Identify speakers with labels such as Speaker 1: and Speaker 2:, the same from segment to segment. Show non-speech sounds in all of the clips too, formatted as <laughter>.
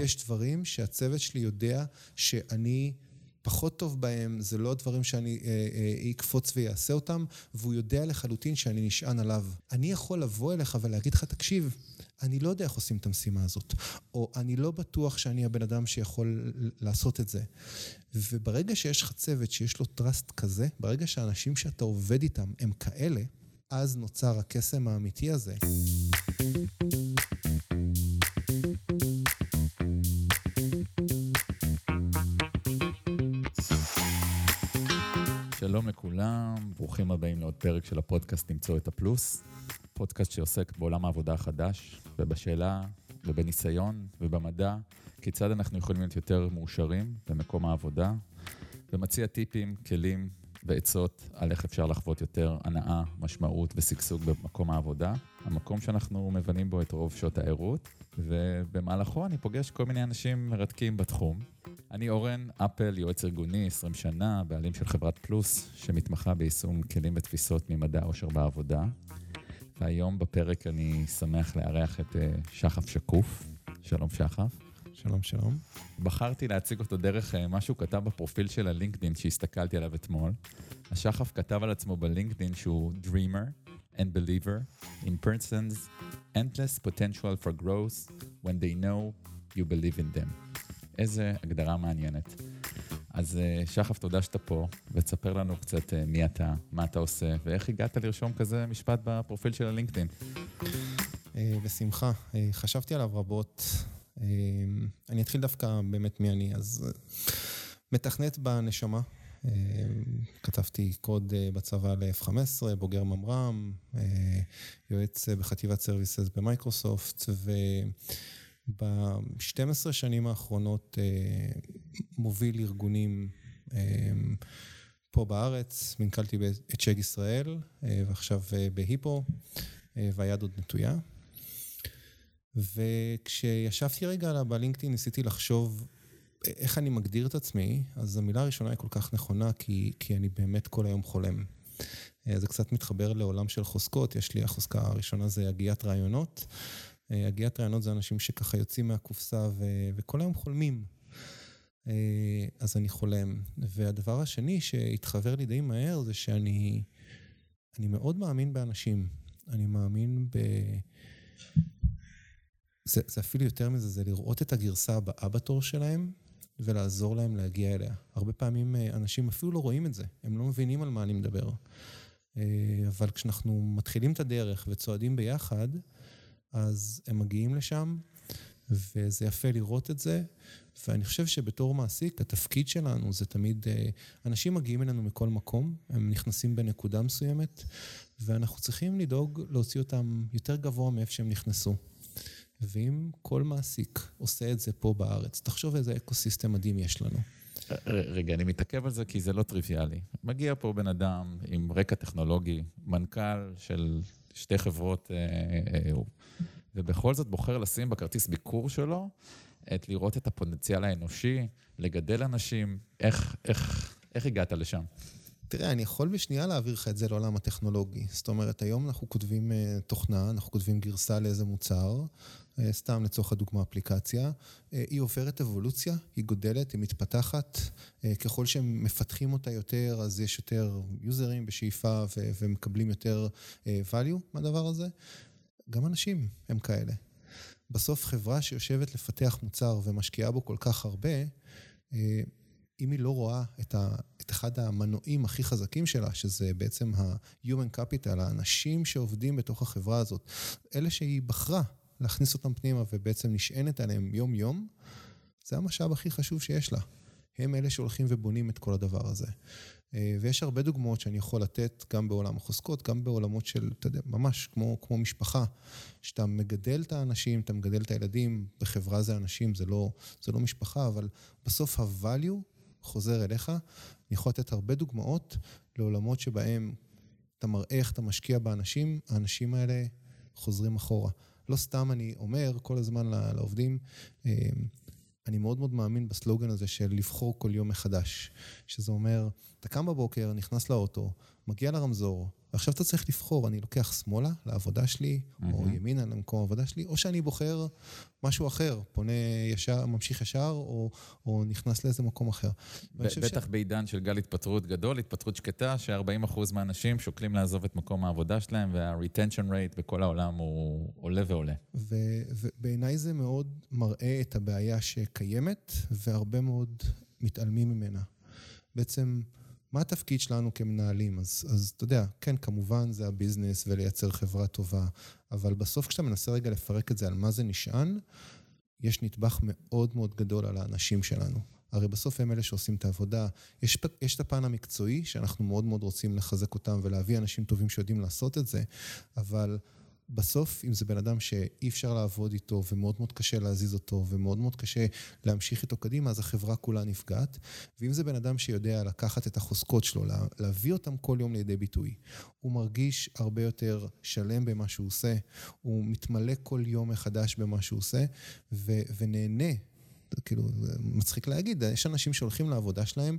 Speaker 1: יש דברים שהצוות שלי יודע שאני פחות טוב בהם, זה לא דברים שאני אקפוץ ויעשה אותם, והוא יודע לחלוטין שאני נשען עליו. אני יכול לבוא אליך ולהגיד לך, תקשיב, אני לא יודע איך עושים את המשימה הזאת, או אני לא בטוח שאני הבן אדם שיכול לעשות את זה. וברגע שיש לך צוות שיש לו טראסט כזה, ברגע שהאנשים שאתה עובד איתם הם כאלה, אז נוצר הקסם האמיתי הזה.
Speaker 2: שלום לכולם, ברוכים הבאים לעוד פרק של הפודקאסט למצוא את הפלוס. פודקאסט שעוסק בעולם העבודה החדש, ובשאלה, ובניסיון, ובמדע, כיצד אנחנו יכולים להיות יותר מאושרים במקום העבודה, ומציע טיפים, כלים ועצות על איך אפשר לחוות יותר הנאה, משמעות ושגשוג במקום העבודה, המקום שאנחנו מבלים בו את רוב שעות הערות, ובמהלכו אני פוגש כל מיני אנשים מרתקים בתחום. אני אורן אפל, יועץ ארגוני, 20 שנה, בעלים של חברת פלוס, שמתמחה ביישום כלים ותפיסות ממדע העושר בעבודה. והיום בפרק אני שמח לארח את אה, שחף שקוף. שלום שחף.
Speaker 1: שלום, שלום.
Speaker 2: בחרתי להציג אותו דרך אה, מה שהוא כתב בפרופיל של הלינקדין שהסתכלתי עליו אתמול. השחף כתב על עצמו בלינקדין שהוא Dreamer and Believer in persons endless potential for growth when they know you believe in them. איזה הגדרה מעניינת. אז אה, שחף, תודה שאתה פה, ותספר לנו קצת מי אתה, מה אתה עושה, ואיך הגעת לרשום כזה משפט בפרופיל של הלינקדאין.
Speaker 1: בשמחה. חשבתי עליו רבות. אני אתחיל דווקא באמת מי אני. אז מתכנת בנשמה. כתבתי קוד בצבא ל-F15, בוגר ממר"ם, יועץ בחטיבת services במייקרוסופט, וב-12 שנים האחרונות מוביל ארגונים פה בארץ, מנכ"לתי את צ'ג ישראל, ועכשיו בהיפו, והיד עוד נטויה. וכשישבתי רגע בלינקדאין ניסיתי לחשוב איך אני מגדיר את עצמי, אז המילה הראשונה היא כל כך נכונה, כי, כי אני באמת כל היום חולם. זה קצת מתחבר לעולם של חוזקות, יש לי החוזקה הראשונה זה הגיית רעיונות. הגיית רעיונות זה אנשים שככה יוצאים מהקופסה ו, וכל היום חולמים. אז אני חולם. והדבר השני שהתחבר לי די מהר זה שאני אני מאוד מאמין באנשים. אני מאמין ב... זה, זה אפילו יותר מזה, זה לראות את הגרסה הבאה בתור שלהם ולעזור להם להגיע אליה. הרבה פעמים אנשים אפילו לא רואים את זה, הם לא מבינים על מה אני מדבר. אבל כשאנחנו מתחילים את הדרך וצועדים ביחד, אז הם מגיעים לשם, וזה יפה לראות את זה. ואני חושב שבתור מעסיק, התפקיד שלנו זה תמיד, אנשים מגיעים אלינו מכל מקום, הם נכנסים בנקודה מסוימת, ואנחנו צריכים לדאוג להוציא אותם יותר גבוה מאיפה שהם נכנסו. ואם כל מעסיק עושה את זה פה בארץ, תחשוב איזה ecosystem מדהים יש לנו.
Speaker 2: רגע, אני מתעכב על זה כי זה לא טריוויאלי. מגיע פה בן אדם עם רקע טכנולוגי, מנכ"ל של שתי חברות, ובכל זאת בוחר לשים בכרטיס ביקור שלו את לראות את הפוטנציאל האנושי, לגדל אנשים. איך, איך, איך הגעת לשם?
Speaker 1: תראה, אני יכול בשנייה להעביר לך את זה לעולם הטכנולוגי. זאת אומרת, היום אנחנו כותבים תוכנה, אנחנו כותבים גרסה לאיזה מוצר, סתם לצורך הדוגמה אפליקציה, היא עוברת אבולוציה, היא גודלת, היא מתפתחת, ככל שמפתחים אותה יותר, אז יש יותר יוזרים בשאיפה ומקבלים יותר value מהדבר הזה. גם אנשים הם כאלה. בסוף חברה שיושבת לפתח מוצר ומשקיעה בו כל כך הרבה, אם היא לא רואה את, ה, את אחד המנועים הכי חזקים שלה, שזה בעצם ה-Human Capital, האנשים שעובדים בתוך החברה הזאת, אלה שהיא בחרה להכניס אותם פנימה ובעצם נשענת עליהם יום-יום, זה המשאב הכי חשוב שיש לה. הם אלה שהולכים ובונים את כל הדבר הזה. ויש הרבה דוגמאות שאני יכול לתת, גם בעולם החוזקות, גם בעולמות של, אתה יודע, ממש כמו, כמו משפחה, שאתה מגדל את האנשים, אתה מגדל את הילדים, בחברה זה אנשים, זה לא, זה לא משפחה, אבל בסוף ה-value חוזר אליך. אני יכול לתת הרבה דוגמאות לעולמות שבהם אתה מראה איך אתה משקיע באנשים, האנשים האלה חוזרים אחורה. לא סתם אני אומר כל הזמן לעובדים, אני מאוד מאוד מאמין בסלוגן הזה של לבחור כל יום מחדש. שזה אומר, אתה קם בבוקר, נכנס לאוטו, מגיע לרמזור, ועכשיו אתה צריך לבחור, אני לוקח שמאלה לעבודה שלי, mm-hmm. או ימינה למקום העבודה שלי, או שאני בוחר משהו אחר, פונה ישר, ממשיך ישר, או, או נכנס לאיזה מקום אחר.
Speaker 2: בטח ש... בעידן של גל התפטרות גדול, התפטרות שקטה, ש-40% מהאנשים שוקלים לעזוב את מקום העבודה שלהם, וה-retention rate בכל העולם הוא עולה ועולה.
Speaker 1: ובעיניי זה מאוד מראה את הבעיה שקיימת, והרבה מאוד מתעלמים ממנה. בעצם... מה התפקיד שלנו כמנהלים? אז, אז אתה יודע, כן, כמובן זה הביזנס ולייצר חברה טובה, אבל בסוף כשאתה מנסה רגע לפרק את זה על מה זה נשען, יש נדבך מאוד מאוד גדול על האנשים שלנו. הרי בסוף הם אלה שעושים את העבודה. יש, יש את הפן המקצועי, שאנחנו מאוד מאוד רוצים לחזק אותם ולהביא אנשים טובים שיודעים לעשות את זה, אבל בסוף, אם זה בן אדם שאי אפשר לעבוד איתו ומאוד מאוד קשה להזיז אותו ומאוד מאוד קשה להמשיך איתו קדימה, אז החברה כולה נפגעת. ואם זה בן אדם שיודע לקחת את החוזקות שלו, להביא אותם כל יום לידי ביטוי, הוא מרגיש הרבה יותר שלם במה שהוא עושה, הוא מתמלא כל יום מחדש במה שהוא עושה, ו- ונהנה כאילו, מצחיק להגיד, יש אנשים שהולכים לעבודה שלהם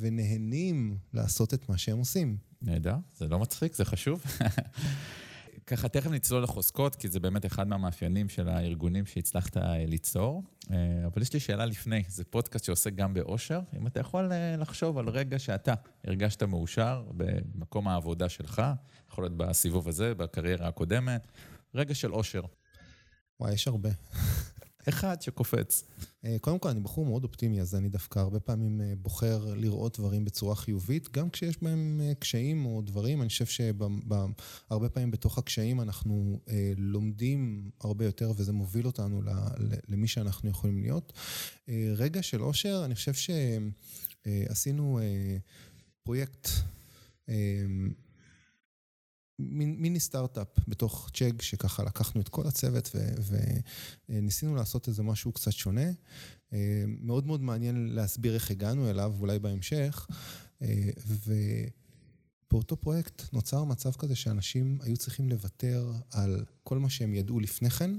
Speaker 1: ונהנים לעשות את מה שהם עושים.
Speaker 2: נהדר, זה לא מצחיק, זה חשוב. <laughs> ככה, תכף נצלול לחוזקות, כי זה באמת אחד מהמאפיינים של הארגונים שהצלחת אה, ליצור. אה, אבל יש לי שאלה לפני, זה פודקאסט שעוסק גם באושר. אם אתה יכול אה, לחשוב על רגע שאתה הרגשת מאושר במקום העבודה שלך, יכול להיות בסיבוב הזה, בקריירה הקודמת, רגע של אושר.
Speaker 1: וואי, יש הרבה.
Speaker 2: אחד שקופץ.
Speaker 1: אה, קודם כל, אני בחור מאוד אופטימי, אז אני דווקא הרבה פעמים אה, בוחר לראות דברים בצורה חיובית, גם כשיש בהם אה, קשיים או דברים. אני חושב שהרבה פעמים בתוך הקשיים אנחנו לומדים הרבה יותר, וזה מוביל אותנו למי שאנחנו יכולים להיות. רגע של אושר, אני חושב שעשינו פרויקט מיני סטארט-אפ בתוך צ'אג, שככה לקחנו את כל הצוות וניסינו לעשות איזה משהו קצת שונה. אה, מאוד מאוד מעניין להסביר איך הגענו אליו, אולי בהמשך. אה, ובאותו פרויקט נוצר מצב כזה שאנשים היו צריכים לוותר על כל מה שהם ידעו לפני כן,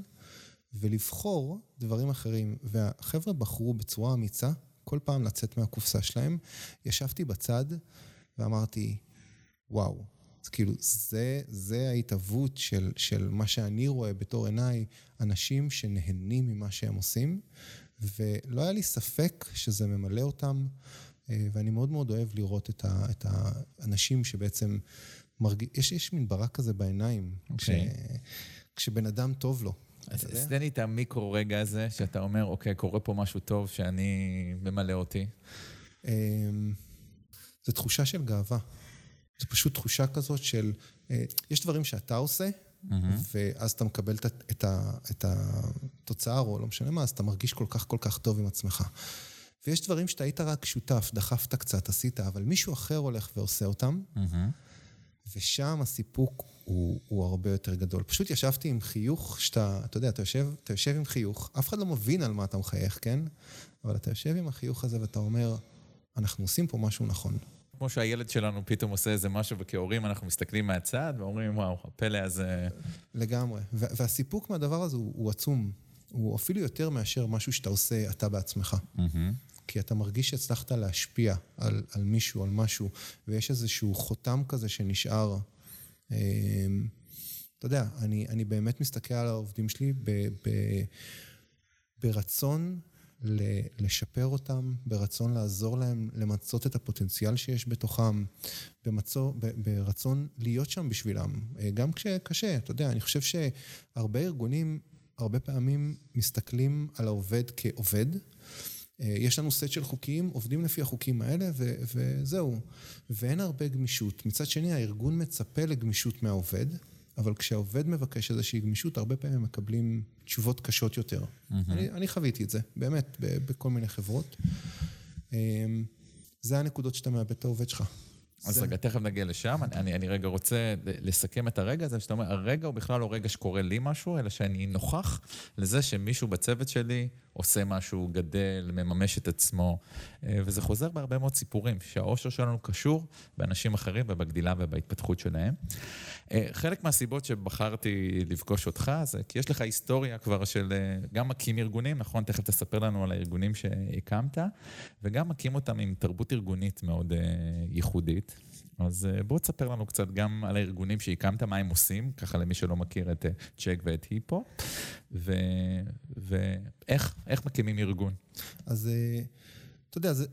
Speaker 1: ולבחור דברים אחרים. והחבר'ה בחרו בצורה אמיצה כל פעם לצאת מהקופסה שלהם. ישבתי בצד ואמרתי, וואו, אז כאילו, זה, זה ההתהוות של, של מה שאני רואה בתור עיניי, אנשים שנהנים ממה שהם עושים, ולא היה לי ספק שזה ממלא אותם, אה, ואני מאוד מאוד אוהב לראות את, ה, את האנשים שבעצם מרגיש, יש, יש מין ברק כזה בעיניים, okay. כש, אוקיי. כשבן אדם טוב לו.
Speaker 2: אז תן לי את המיקרו רגע הזה, שאתה אומר, אוקיי, קורה פה משהו טוב שאני ממלא אותי.
Speaker 1: אמ, זו תחושה של גאווה. זה פשוט תחושה כזאת של, אה, יש דברים שאתה עושה, mm-hmm. ואז אתה מקבל את, את, את התוצאה, או לא משנה מה, אז אתה מרגיש כל כך כל כך טוב עם עצמך. ויש דברים שאתה היית רק שותף, דחפת קצת, עשית, אבל מישהו אחר הולך ועושה אותם, mm-hmm. ושם הסיפוק הוא, הוא הרבה יותר גדול. פשוט ישבתי עם חיוך, שאתה, אתה יודע, אתה יושב, אתה יושב עם חיוך, אף אחד לא מבין על מה אתה מחייך, כן? אבל אתה יושב עם החיוך הזה ואתה אומר, אנחנו עושים פה משהו נכון.
Speaker 2: כמו שהילד שלנו פתאום עושה איזה משהו, וכהורים אנחנו מסתכלים מהצד ואומרים, וואו, הפלא הזה...
Speaker 1: לגמרי. והסיפוק מהדבר הזה הוא, הוא עצום. הוא אפילו יותר מאשר משהו שאתה עושה אתה בעצמך. Mm-hmm. כי אתה מרגיש שהצלחת להשפיע על, על מישהו, על משהו, ויש איזשהו חותם כזה שנשאר. אמ, אתה יודע, אני, אני באמת מסתכל על העובדים שלי ב, ב, ברצון לשפר אותם, ברצון לעזור להם למצות את הפוטנציאל שיש בתוכם, במצוא, ברצון להיות שם בשבילם, אה, גם כשקשה. אתה יודע, אני חושב שהרבה ארגונים, הרבה פעמים מסתכלים על העובד כעובד. אה, יש לנו סט של חוקים, עובדים לפי החוקים האלה, ו- וזהו. ואין הרבה גמישות. מצד שני, הארגון מצפה לגמישות מהעובד. אבל כשהעובד מבקש איזושהי גמישות, הרבה פעמים הם מקבלים תשובות קשות יותר. Mm-hmm. אני, אני חוויתי את זה, באמת, בכל מיני חברות. אמ, זה הנקודות שאתה מאבד את העובד שלך.
Speaker 2: אז רגע, תכף נגיע לשם. אני, אני, אני רגע רוצה לסכם את הרגע הזה, שאתה אומר, הרגע הוא בכלל לא רגע שקורה לי משהו, אלא שאני נוכח לזה שמישהו בצוות שלי עושה משהו, גדל, מממש את עצמו, אה, וזה חוזר בהרבה מאוד סיפורים, שהאושר שלנו קשור באנשים אחרים ובגדילה ובהתפתחות שלהם. אה, חלק מהסיבות שבחרתי לפגוש אותך, זה כי יש לך היסטוריה כבר של אה, גם מקים ארגונים, נכון? תכף תספר לנו על הארגונים שהקמת, וגם מקים אותם עם תרבות ארגונית מאוד ייחודית. אז אה, בוא תספר לנו קצת גם על הארגונים שהקמת, מה הם עושים, ככה למי שלא מכיר את צ'ג ואת היפו, ואיך מקימים ארגון.
Speaker 1: אז... אתה יודע, זה,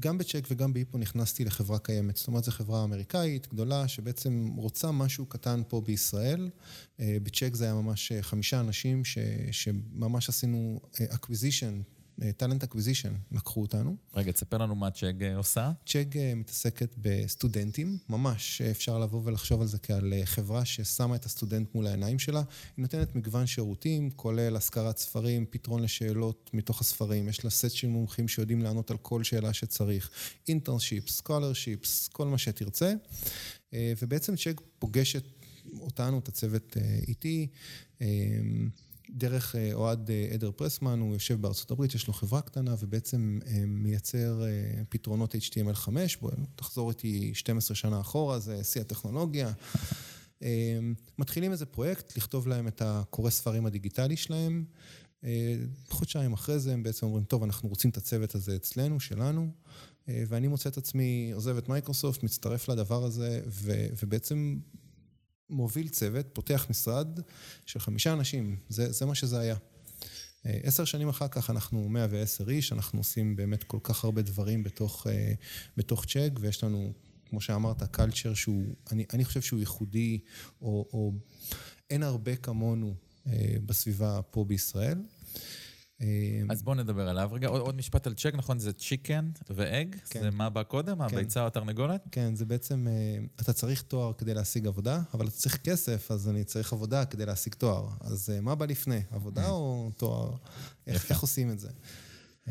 Speaker 1: גם בצ'ג וגם בהיפו נכנסתי לחברה קיימת. זאת אומרת, זו חברה אמריקאית גדולה, שבעצם רוצה משהו קטן פה בישראל. בצ'ג זה היה ממש חמישה אנשים ש, שממש עשינו acquisition talent acquisition לקחו אותנו.
Speaker 2: רגע, תספר לנו מה צ'ג אה, עושה.
Speaker 1: צ'ג אה, מתעסקת בסטודנטים, ממש אפשר לבוא ולחשוב על זה כעל אה, חברה ששמה את הסטודנט מול העיניים שלה. היא נותנת מגוון שירותים, כולל השכרת ספרים, פתרון לשאלות מתוך הספרים, יש לה סט של מומחים שיודעים לענות על כל שאלה שצריך, internships, scholarships, כל מה שתרצה. ובעצם Chegg פוגשת אותנו, את הצוות איתי. דרך אה, אוהד אה, עדר פרסמן, הוא יושב בארצות הברית, יש לו חברה קטנה ובעצם אה, מייצר פתרונות HTML5, בואו תחזור איתי 12 שנה אחורה, זה שיא הטכנולוגיה. מתחילים איזה פרויקט, לכתוב להם את הקורא ספרים הדיגיטלי שלהם. חודשיים אחרי זה הם בעצם אומרים, טוב, אנחנו רוצים את הצוות הזה אצלנו, שלנו, ואני מוצא את עצמי עוזב את מייקרוסופט, מצטרף לדבר הזה, ובעצם מוביל צוות, פותח משרד של חמישה אנשים, זה, זה מה שזה היה. אה, עשר שנים אחר כך אנחנו 110 איש, אנחנו עושים באמת כל כך הרבה דברים בתוך, אה, בתוך Chegg, ויש לנו, כמו שאמרת, קלצ'ר שהוא, אני, אני חושב שהוא ייחודי, או, או אין הרבה כמונו אה, בסביבה פה בישראל.
Speaker 2: אמ, אז בואו נדבר עליו רגע. עוד, עוד משפט על צ'ק, נכון? זה צ'יקן ואג? כן. זה מה בא קודם? כן. הביצה או התרנגולת?
Speaker 1: כן, זה בעצם, אה, אתה צריך תואר כדי להשיג עבודה, אבל אתה צריך כסף, אז אני צריך עבודה כדי להשיג תואר. אז אה, מה בא לפני, עבודה mm. או תואר? איך, איך עושים את זה?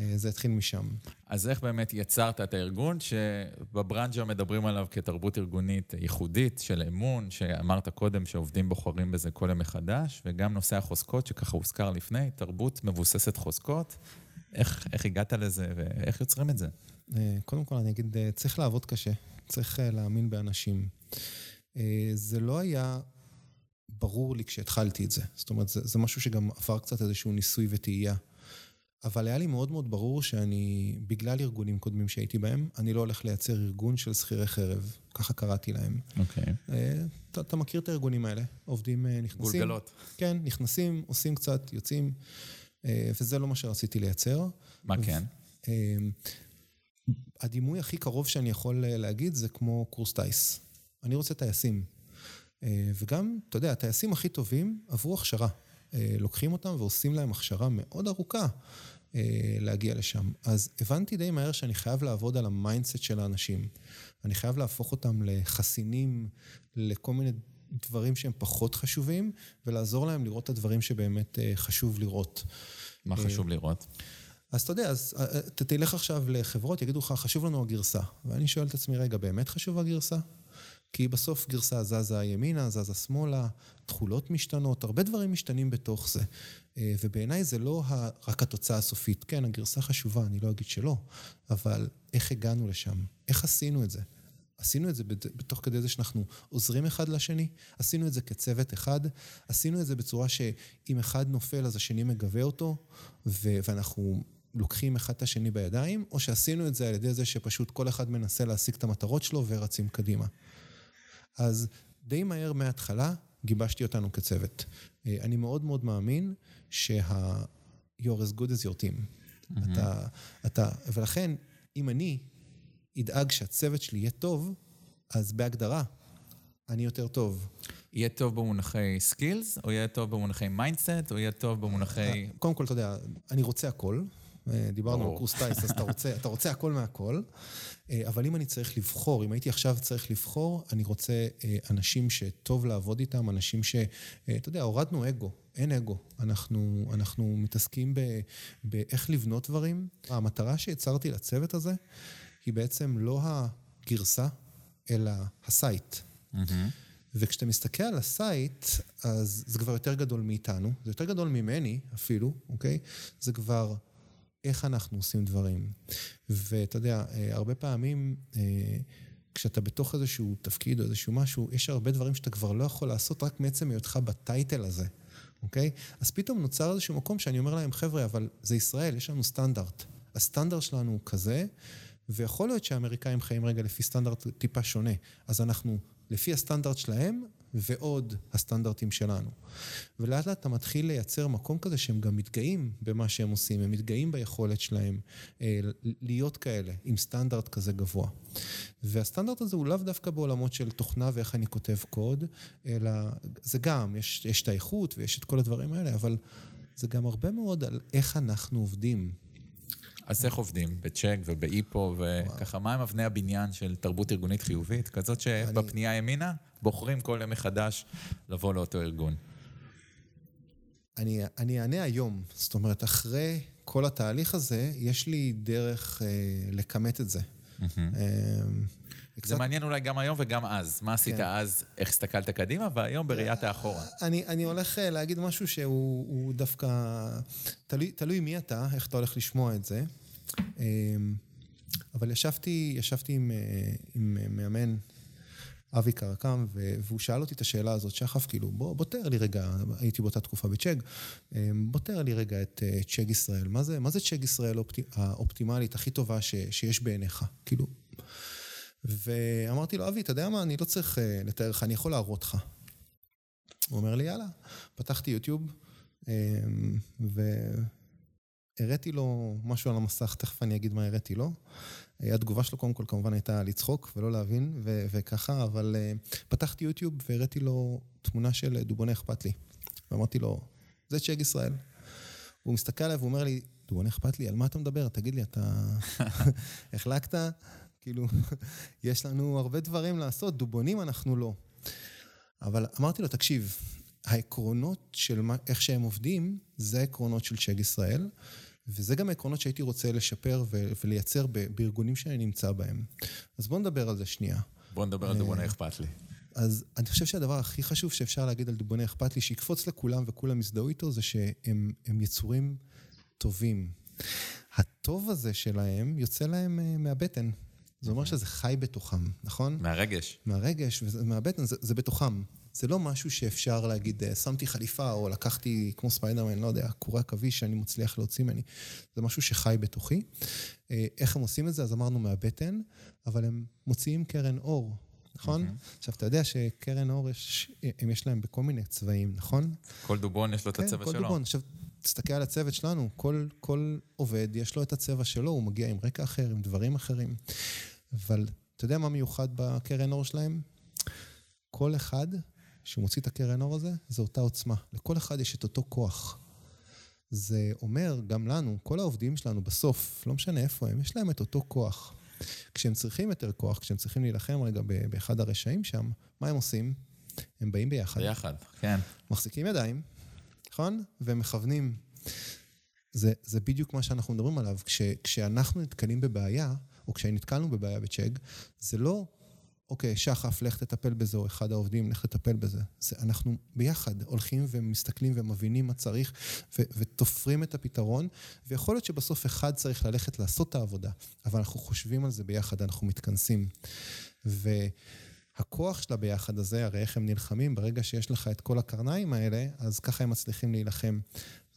Speaker 1: אה, זה התחיל משם.
Speaker 2: אז איך באמת יצרת את הארגון, שבברנג'ה מדברים עליו כתרבות ארגונית ייחודית של אמון, שאמרת קודם שעובדים בוחרים בזה כל יום מחדש, וגם נושא החוזקות, שככה הוזכר לפני, תרבות מבוססת חוזקות. איך, איך הגעת לזה ואיך יוצרים את זה?
Speaker 1: אה, קודם כל אני אגיד, אה, צריך לעבוד קשה, צריך להאמין באנשים. זה לא היה ברור לי כשהתחלתי את זה. זאת אומרת, זה, זה משהו שגם עבר קצת איזשהו ניסוי וטעייה. אבל היה לי מאוד מאוד ברור שאני, בגלל ארגונים קודמים שהייתי בהם, אני לא הולך לייצר ארגון של שכירי חרב, ככה קראתי להם.
Speaker 2: אוקיי. Okay.
Speaker 1: אה, אתה, אתה מכיר את הארגונים האלה, עובדים, אה, נכנסים.
Speaker 2: גולגלות.
Speaker 1: כן, נכנסים, עושים קצת, יוצאים, אה, וזה לא מה שרציתי לייצר.
Speaker 2: מה כן?
Speaker 1: הדימוי הכי קרוב שאני יכול להגיד זה כמו קורס טיס. אני רוצה טייסים. וגם, אתה יודע, הטייסים הכי טובים עברו הכשרה. לוקחים אותם ועושים להם הכשרה מאוד ארוכה. אה, להגיע לשם. אז הבנתי די מהר שאני חייב לעבוד על ה mindset של האנשים. אני חייב להפוך אותם לחסינים לכל מיני דברים שהם פחות חשובים, ולעזור להם לראות את הדברים שבאמת אה, חשוב לראות.
Speaker 2: מה אה, חשוב לראות?
Speaker 1: אז אתה יודע, אז תלך עכשיו לחברות, יגידו לך, חשוב לנו הגרסה. ואני שואל את עצמי, רגע, באמת חשוב הגרסה? כי בסוף גרסה זזה ימינה, זזה שמאלה, תכולות משתנות, הרבה דברים משתנים בתוך זה. אה, ובעיניי זה לא רק התוצאה הסופית. כן, הגרסה חשובה, אני לא אגיד שלא, אבל איך הגענו לשם? איך עשינו את זה? עשינו את זה בתוך כדי זה שאנחנו עוזרים אחד לשני, עשינו את זה כצוות אחד, עשינו את זה בצורה שאם אחד נופל אז השני מגבה אותו, ואנחנו לוקחים אחד את השני בידיים, או שעשינו את זה על ידי זה שפשוט כל אחד מנסה להשיג את המטרות שלו ורצים קדימה. אז די מהר מההתחלה גיבשתי אותנו כצוות. אה, אני מאוד מאוד מאמין שה- you're as good as your team. Mm-hmm. אתה, אתה, ולכן, אם אני אדאג שהצוות שלי יהיה טוב, אז בהגדרה, אני יותר טוב.
Speaker 2: יהיה טוב במונחי skills, או יהיה טוב במונחי mindset, או יהיה טוב במונחי... אה,
Speaker 1: קודם כל, אתה יודע, אני רוצה הכל. אה, דיברנו על קורס טייס, אז אתה רוצה, אתה רוצה הכל מהכל. אה, אבל אם אני צריך לבחור, אם הייתי עכשיו צריך לבחור, אני רוצה אה, אנשים שטוב לעבוד איתם, אנשים ש... אתה יודע, הורדנו אגו, אין אגו. אנחנו, אנחנו מתעסקים ב, באיך לבנות דברים. המטרה שיצרתי לצוות הזה היא בעצם לא הגרסה, אלא ה site. Mm-hmm. וכשאתה מסתכל על ה site, אז זה כבר יותר גדול מאיתנו, זה יותר גדול ממני אפילו, אוקיי? זה כבר איך אנחנו עושים דברים. ואתה יודע, אה, הרבה פעמים, אה, כשאתה בתוך איזשהו תפקיד או איזשהו משהו, יש הרבה דברים שאתה כבר לא יכול לעשות רק מעצם היותך בטייטל הזה, אוקיי? אז פתאום נוצר איזשהו מקום שאני אומר להם, חבר'ה, אבל זה ישראל, יש לנו סטנדרט. הסטנדרט שלנו הוא כזה, ויכול להיות שהאמריקאים חיים רגע לפי סטנדרט טיפה שונה. אז אנחנו, לפי הסטנדרט שלהם, ועוד הסטנדרטים שלנו. ולאט לאט אתה מתחיל לייצר מקום כזה שהם גם מתגאים במה שהם עושים, הם מתגאים ביכולת שלהם אה, להיות כאלה, עם סטנדרט כזה גבוה. והסטנדרט הזה הוא לאו דווקא בעולמות של תוכנה ואיך אני כותב קוד, אלא זה גם, יש, יש את האיכות ויש את כל הדברים האלה, אבל זה גם הרבה מאוד על איך אנחנו עובדים.
Speaker 2: אז איך עובדים? בצ'ק ובאיפו, וככה, מה הם אבני הבניין של תרבות ארגונית חיובית? כזאת שבפנייה ימינה, בוחרים כל יום מחדש לבוא לאותו ארגון.
Speaker 1: אני, אני אענה היום, זאת אומרת, אחרי כל התהליך הזה, יש לי דרך אה, לכמת את זה. Mm-hmm.
Speaker 2: אה, קצת... זה מעניין אולי גם היום וגם אז. מה עשית כן. אז, איך הסתכלת קדימה, והיום בראיית האחורה.
Speaker 1: אני, אני הולך אה, להגיד משהו שהוא דווקא... תלוי, תלוי מי אתה, איך אתה הולך לשמוע את זה. אמ, אבל ישבתי, ישבתי עם, אה, עם מאמן, אבי קרקם, והוא שאל אותי את השאלה הזאת, שחף, כאילו, בוא, בוא תאר לי רגע, הייתי באותה תקופה בצ'ג, אמ, בוא תאר לי רגע את אה, צ'ג ישראל. מה זה, מה זה צ'ג ישראל האופטימלית, הכי טובה ש, שיש בעיניך? כאילו... ואמרתי לו, אבי, אתה יודע מה, אני לא צריך לתאר לך, אני יכול להראות לך. הוא אומר לי, יאללה. פתחתי יוטיוב, um, והראיתי לו משהו על המסך, תכף אני אגיד מה הראיתי לו. התגובה שלו קודם כל כמובן הייתה לצחוק ולא להבין, ו- וככה, אבל uh, פתחתי יוטיוב והראיתי לו תמונה של דובוני אכפת לי. ואמרתי לו, זה צ'ק ישראל. הוא מסתכל עליי ואומר לי, דובוני אכפת לי, על מה אתה מדבר? תגיד לי, אתה <laughs> החלקת? כאילו, <laughs> יש לנו הרבה דברים לעשות, דובונים אנחנו לא. אבל אמרתי לו, תקשיב, העקרונות של מה, איך שהם עובדים, זה העקרונות של צ'ג ישראל, וזה גם העקרונות שהייתי רוצה לשפר ו- ולייצר ב- בארגונים שאני נמצא בהם. אז בואו נדבר על זה שנייה.
Speaker 2: בואו נדבר על דובוני אכפת לי.
Speaker 1: אז אני חושב שהדבר הכי חשוב שאפשר להגיד על דובוני אכפת לי, שיקפוץ לכולם וכולם יזדהו איתו, זה שהם יצורים טובים. הטוב הזה שלהם יוצא להם אה, מהבטן. זה אומר שזה חי בתוכם, נכון?
Speaker 2: מהרגש.
Speaker 1: מהרגש, ומהבטן, זה, זה בתוכם. זה לא משהו שאפשר להגיד, אה, שמתי חליפה, או לקחתי, כמו ספיידרמן, לא יודע, קורי עכביש שאני מצליח להוציא ממני. זה משהו שחי בתוכי. אה, איך הם עושים את זה? אז אמרנו מהבטן, אבל הם מוציאים קרן אור, נכון? Mm-hmm. עכשיו, אתה יודע שקרן אור, יש, הם יש להם בכל מיני צבעים, נכון?
Speaker 2: כל דובון יש לו כן, את הצבע
Speaker 1: שלו. כן, כל דובון. עכשיו, תסתכל על הצוות שלנו, כל, כל עובד יש לו את הצבע שלו, הוא מגיע עם רקע אחר, עם דברים אחרים. אבל אתה יודע מה מיוחד בקרן אור שלהם? כל אחד שמוציא את הקרן אור הזה, זה אותה עוצמה. לכל אחד יש את אותו כוח. זה אומר גם לנו, כל העובדים שלנו בסוף, לא משנה איפה הם, יש להם את אותו כוח. כשהם צריכים יותר כוח, כשהם צריכים להילחם רגע באחד הרשעים שם, מה הם עושים? הם באים ביחד.
Speaker 2: ביחד, כן.
Speaker 1: מחזיקים ידיים, נכון? והם מכוונים. זה, זה בדיוק מה שאנחנו מדברים עליו. כש, כשאנחנו נתקלים בבעיה, או כשנתקלנו בבעיה בצ'ג, זה לא, אוקיי, שחף, לך תטפל בזה, או אחד העובדים, לך תטפל בזה. זה, אנחנו ביחד הולכים ומסתכלים ומבינים מה צריך, ו- ותופרים את הפתרון, ויכול להיות שבסוף אחד צריך ללכת לעשות את העבודה, אבל אנחנו חושבים על זה ביחד, אנחנו מתכנסים. ו... הכוח של הביחד הזה, הרי איך הם נלחמים, ברגע שיש לך את כל הקרניים האלה, אז ככה הם מצליחים להילחם.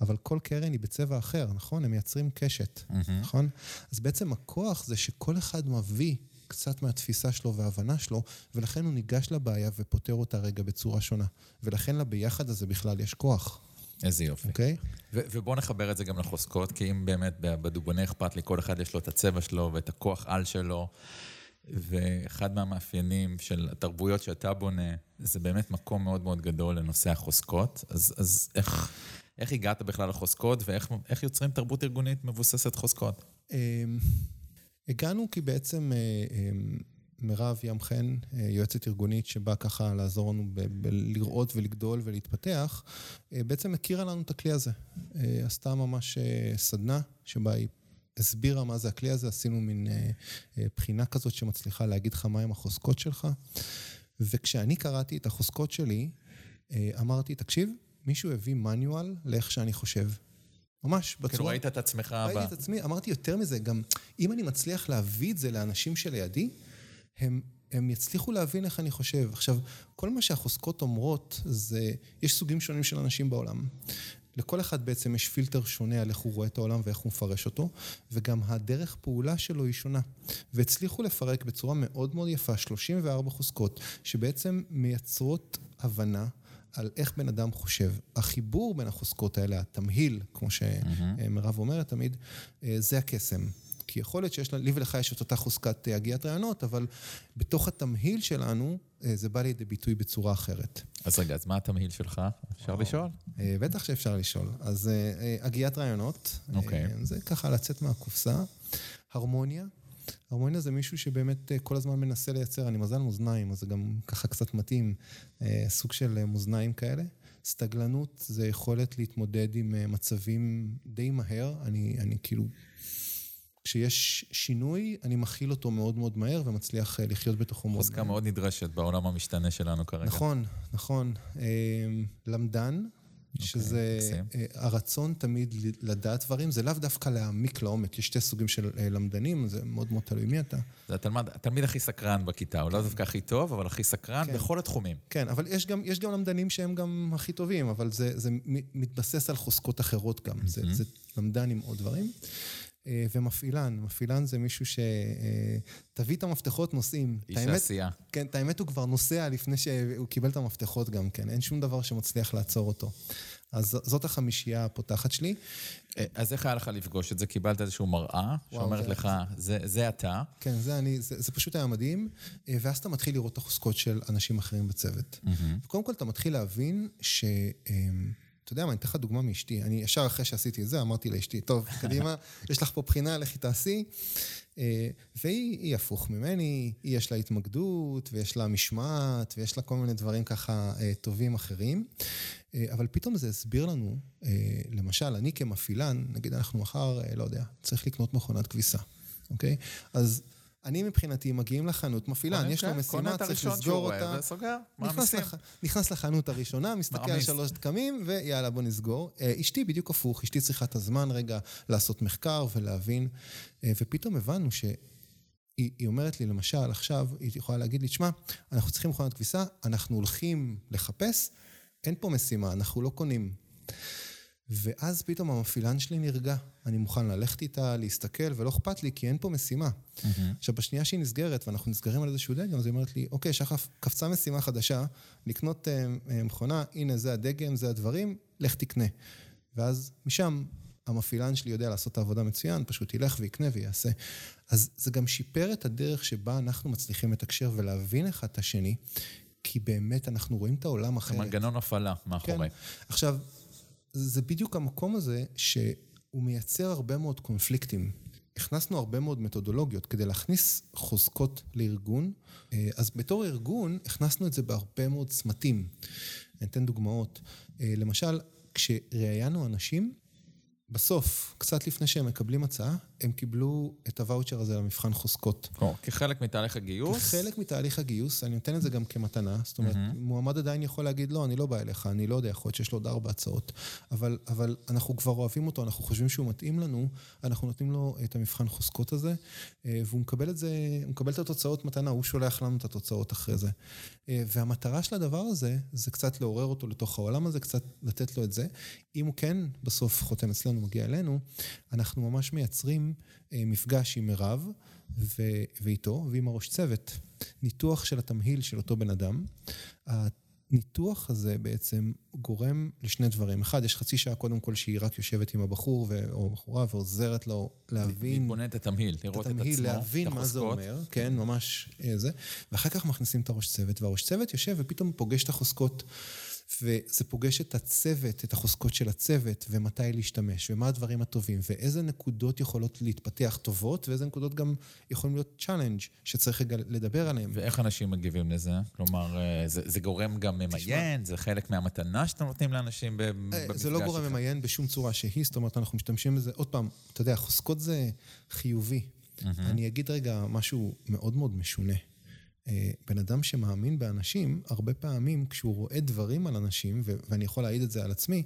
Speaker 1: אבל כל קרן היא בצבע אחר, נכון? הם מייצרים קשת, mm-hmm. נכון? אז בעצם הכוח זה שכל אחד מביא קצת מהתפיסה שלו וההבנה שלו, ולכן הוא ניגש לבעיה ופותר אותה רגע בצורה שונה. ולכן לביחד הזה בכלל יש כוח.
Speaker 2: איזה יופי.
Speaker 1: אוקיי? Okay?
Speaker 2: ובואו נחבר את זה גם לחוזקות, כי אם באמת בדובוני אכפת לי, כל אחד יש לו את הצבע שלו ואת הכוח על שלו. ואחד מהמאפיינים של התרבויות שאתה בונה, זה באמת מקום מאוד מאוד גדול לנושא החוזקות. אז, אז איך, איך הגעת בכלל לחוזקות, ואיך יוצרים תרבות ארגונית מבוססת חוזקות?
Speaker 1: הגענו כי בעצם אה, אמ, מירב ים חן, אה, יועצת ארגונית שבאה ככה לעזור לנו ב- בלראות ולגדול ולהתפתח, אה, בעצם הכירה לנו את הכלי הזה. עשתה ממש סדנה שבה היא הסבירה מה זה הכלי הזה, עשינו מין בחינה כזאת שמצליחה להגיד לך מהם החוזקות שלך. וכשאני קראתי את החוזקות שלי, אמרתי, תקשיב, מישהו הביא מניואל לאיך שאני חושב. ממש,
Speaker 2: בצורה... כאילו ראית את עצמך...
Speaker 1: ראיתי ב... את עצמי, אמרתי יותר מזה, גם אם אני מצליח להביא את זה לאנשים שלידי, הם, הם יצליחו להבין איך אני חושב. עכשיו, כל מה שהחוזקות אומרות זה, יש סוגים שונים של אנשים בעולם. לכל אחד בעצם יש פילטר שונה על איך הוא רואה את העולם ואיך הוא מפרש אותו, וגם הדרך פעולה שלו היא שונה. והצליחו לפרק בצורה מאוד מאוד יפה 34 חוזקות, שבעצם מייצרות הבנה. על איך בן אדם חושב. החיבור בין החוזקות האלה, התמהיל, כמו שמירב אומרת תמיד, אה, זה הקסם. כי יכול להיות שיש לי ולך יש את אותה חוזקת אה, הגיית רעיונות, אבל בתוך התמהיל שלנו, אה, זה בא לידי ביטוי בצורה אחרת.
Speaker 2: אז רגע, אז מה התמהיל שלך? אפשר לשאול?
Speaker 1: בטח שאפשר לשאול. אז הגיית רעיונות,
Speaker 2: אוקיי.
Speaker 1: זה ככה לצאת מהקופסה. הרמוניה, הרמוניה זה מישהו שבאמת אה, כל הזמן מנסה לייצר, אני מזל מאזניים, אז זה גם ככה קצת מתאים, אה, סוג של אה, מאזניים כאלה. סטגלנות זה יכולת להתמודד עם מצבים די מהר, אני, אני כאילו... כשיש שינוי, אני מכיל אותו מאוד מאוד מהר ומצליח לחיות בתוכו מאוד.
Speaker 2: חוזקה מאוד נדרשת בעולם המשתנה שלנו כרגע.
Speaker 1: נכון, נכון. למדן, אוקיי, שזה אה, הרצון תמיד לדעת דברים, זה לאו דווקא להעמיק לעומק, יש שתי סוגים של אה, למדנים, זה מאוד מאוד תלוי מי אתה.
Speaker 2: זה התלמד, התלמיד הכי סקרן בכיתה, הוא לא דווקא הכי טוב, אבל הכי סקרן כן. בכל התחומים.
Speaker 1: כן, אבל יש גם, יש גם למדנים שהם גם הכי טובים, אבל זה, זה מתבסס על חוזקות אחרות גם, זה, זה למדן עם עוד דברים. אה, ומפעילן, מפעילן זה מישהו שתביא את המפתחות נוסעים.
Speaker 2: איש העשייה.
Speaker 1: כן, את האמת הוא כבר נוסע לפני שהוא קיבל את המפתחות גם כן, אין שום דבר שמצליח לעצור אותו. אז זאת החמישייה הפותחת שלי.
Speaker 2: אה, אז איך היה לך לפגוש את זה? קיבלת איזושהי מראה שאומרת לך, זה, זה אתה.
Speaker 1: כן, זה אני, זה, זה פשוט היה מדהים, אה, ואז אתה מתחיל לראות את החוזקות של אנשים אחרים בצוות. Mm-hmm. קודם כל אתה מתחיל להבין ש... אתה יודע מה, אני אתן לך דוגמה מאשתי. אני ישר אחרי שעשיתי את זה, אמרתי לאשתי, טוב, קדימה, <laughs> יש לך פה בחינה, לכי תעשי. אה, והיא הפוך ממני, היא יש לה התמקדות, ויש לה משמעת, ויש לה כל מיני דברים ככה אה, טובים אחרים. אה, אבל פתאום זה הסביר לנו, למשל, אני כמפעילן, נגיד אנחנו מחר, לא יודע, צריך לקנות מכונת כביסה, אוקיי? אז אני מבחינתי, מגיעים לחנות, מפעילן, יש לו משימה, צריך לסגור אותה. נכנס לחנות הראשונה, מסתכל על שלוש דקמים, ויאללה, בוא נסגור. אה, אשתי בדיוק הפוך, אשתי צריכה את הזמן רגע לעשות מחקר ולהבין, אה, ופתאום הבנו ש... היא אומרת לי, למשל, עכשיו, היא יכולה להגיד לי, תשמע, אנחנו צריכים מכונת כביסה, אנחנו הולכים לחפש, אין פה משימה, אנחנו לא קונים. ואז פתאום המפעילן שלי נרגע. אני מוכן ללכת איתה, להסתכל, ולא אכפת לי, כי אין פה משימה. Mm-hmm. עכשיו, בשנייה שהיא נסגרת, ואנחנו נסגרים על איזשהו דגם, אז היא אומרת לי, אוקיי, שחף, קפצה משימה חדשה, לקנות uh, uh, מכונה, הנה, זה הדגם, זה הדברים, לך תקנה. ואז משם המפעילן שלי יודע לעשות את העבודה מצוין, פשוט ילך ויקנה ויעשה. אז זה גם שיפר את הדרך שבה אנחנו מצליחים לתקשר ולהבין אחד את השני, כי באמת אנחנו רואים את העולם אחרת.
Speaker 2: מנגנון הפעלה מאחורי. כן.
Speaker 1: עכשיו, זה בדיוק המקום הזה שהוא מייצר הרבה מאוד קונפליקטים. הכנסנו הרבה מאוד מתודולוגיות כדי להכניס חוזקות לארגון, אה, אז בתור ארגון הכנסנו את זה בהרבה מאוד צמתים. אני אתן דוגמאות. אה, למשל, כשראיינו אנשים, בסוף, קצת לפני שהם מקבלים הצעה, הם קיבלו את הוואוצ'ר הזה למבחן חוזקות.
Speaker 2: או, כחלק מתהליך הגיוס?
Speaker 1: כחלק מתהליך הגיוס, אני נותן את זה גם כמתנה. זאת אומרת, mm-hmm. מועמד עדיין יכול להגיד, לא, אני לא בא אליך, אני לא יודע, יכול להיות שיש לו עוד ארבע הצעות. אבל, אבל אנחנו כבר אוהבים אותו, אנחנו חושבים שהוא מתאים לנו, אנחנו נותנים לו את המבחן חוזקות הזה, אה, והוא מקבל את זה, הוא מקבל את התוצאות מתנה, הוא שולח לנו את התוצאות אחרי זה. אה, והמטרה של הדבר הזה, זה קצת לעורר אותו לתוך העולם הזה, קצת לתת לו את זה. אם הוא כן בסוף חותם אצלנו, מגיע אלינו, אנחנו ממש מייצרים אה, מפגש עם מירב ו- ואיתו ועם הראש צוות. ניתוח של התמהיל של אותו בן אדם. הניתוח הזה בעצם גורם לשני דברים. אחד, יש חצי שעה קודם כל שהיא רק יושבת עם הבחור ו- או בחורה ועוזרת לו להבין...
Speaker 2: להתבונן את התמהיל, לראות את, את עצמו,
Speaker 1: להבין מה זה אומר, כן, ממש אה, זה. ואחר כך מכניסים את הראש צוות, והראש צוות יושב ופתאום פוגש את החוזקות. וזה פוגש את הצוות, את החוזקות של הצוות, ומתי להשתמש, ומה הדברים הטובים, ואיזה נקודות יכולות להתפתח טובות, ואיזה נקודות גם יכולים להיות challenge שצריך רגע לדבר עליהן.
Speaker 2: ואיך אנשים מגיבים לזה? כלומר, אה, זה, זה גורם גם ממיין? זה חלק מהמתנה שאתם נותנים לאנשים במפגש
Speaker 1: אה, זה לא גורם ממיין בשום צורה שהיא, זאת אומרת, אנחנו משתמשים בזה, עוד פעם, אתה יודע, חוזקות זה חיובי. Mm-hmm. אני אגיד רגע משהו מאוד מאוד משונה. אה, בן אדם שמאמין באנשים, הרבה פעמים כשהוא רואה דברים על אנשים, ואני יכול להעיד את זה על עצמי,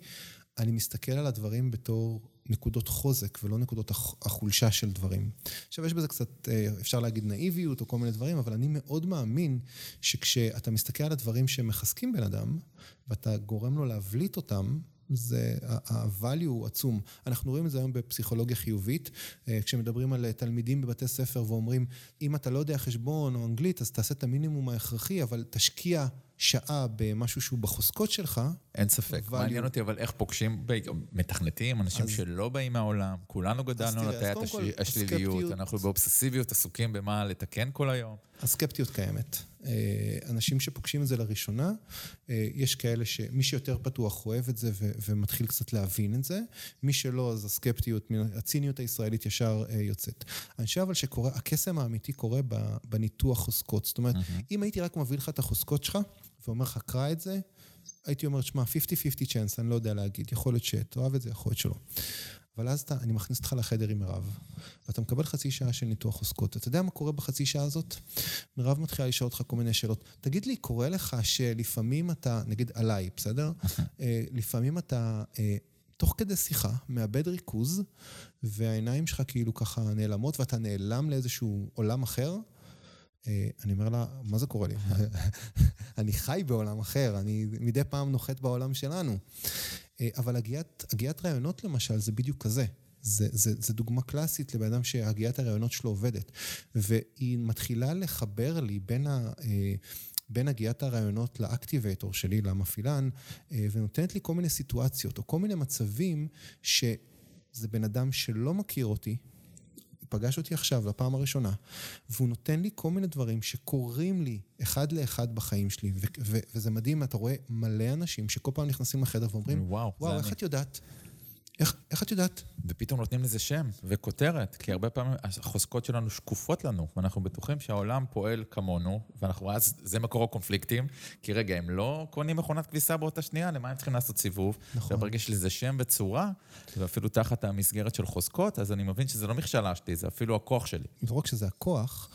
Speaker 1: אני מסתכל על הדברים בתור נקודות חוזק ולא נקודות החולשה של דברים. עכשיו, יש בזה קצת, אה, אפשר להגיד נאיביות או כל מיני דברים, אבל אני מאוד מאמין שכשאתה מסתכל על הדברים שמחזקים בן אדם, ואתה גורם לו להבליט אותם, זה, ה-value הוא עצום. אנחנו רואים את זה היום בפסיכולוגיה חיובית, אה, כשמדברים על תלמידים בבתי ספר ואומרים, אם אתה לא יודע חשבון או אנגלית, אז תעשה את המינימום ההכרחי, אבל תשקיע שעה במשהו שהוא בחוזקות שלך.
Speaker 2: אין ספק. value. מעניין אותי, אבל איך פוגשים מתכנתים, אנשים אז... שלא באים מהעולם, כולנו גדלנו על הטיית השליליות, אנחנו באובססיביות עסוקים במה לתקן כל היום.
Speaker 1: הסקפטיות קיימת. אה, אנשים שפוגשים את זה לראשונה, אה, יש כאלה שמי שיותר פתוח אוהב את זה ו- ומתחיל קצת להבין את זה, מי שלא, אז הסקפטיות, הציניות הישראלית ישר אה, יוצאת. אני חושב אבל שקורה, הקסם האמיתי קורה בניתוח חוזקות. זאת אומרת, mm-hmm. אם הייתי רק מביא לך את החוזקות שלך, ואומר לך, קרא את זה, הייתי אומר, שמע, 50-50 chance, אני לא יודע להגיד, יכול להיות שתאהב את זה, יכול להיות שלא. אבל אז אתה, אני מכניס אותך לחדר עם מירב, ואתה מקבל חצי שעה של ניתוח חוזקות. אתה יודע מה קורה בחצי שעה הזאת? מירב מתחילה לשאול אותך כל מיני שאלות. תגיד לי, קורה לך שלפעמים אתה, נגיד עליי, בסדר? <laughs> אה, לפעמים אתה, אה, תוך כדי שיחה, מאבד ריכוז, והעיניים שלך כאילו ככה נעלמות, ואתה נעלם לאיזשהו עולם אחר. אה, אני אומר לה, מה זה קורה לי? <laughs> אני חי בעולם אחר, אני מדי פעם נוחת בעולם שלנו. אה, אבל הגיית, הגיית רעיונות למשל זה בדיוק כזה. זה, זה, זה דוגמה קלאסית לבן אדם שהגיית הרעיונות שלו עובדת. והיא מתחילה לחבר לי בין, ה, אה, בין הגיית הרעיונות לאקטיבייטור שלי, למפעילן, ונותנת לי כל מיני סיטואציות, או כל מיני מצבים שזה בן אדם שלא מכיר אותי, פגש אותי עכשיו לפעם הראשונה, והוא נותן לי כל מיני דברים שקורים לי אחד לאחד בחיים שלי, ו- ו- וזה מדהים, אתה רואה מלא אנשים שכל פעם נכנסים לחדר ואומרים, וואו, וואו איך אני. את יודעת? איך, איך את יודעת?
Speaker 2: ופתאום נותנים לזה שם וכותרת, כי הרבה פעמים החוזקות שלנו שקופות לנו, ואנחנו בטוחים שהעולם פועל כמונו, ואנחנו אז, זה מקור הקונפליקטים, כי רגע, הם לא קונים מכונת כביסה באותה שנייה, למה הם צריכים לעשות סיבוב? נכון. וברגע שלזה יש שם וצורה, ואפילו תחת המסגרת של חוזקות, אז אני מבין שזה לא מכשלה שלי, זה אפילו הכוח שלי.
Speaker 1: לא רק שזה הכוח,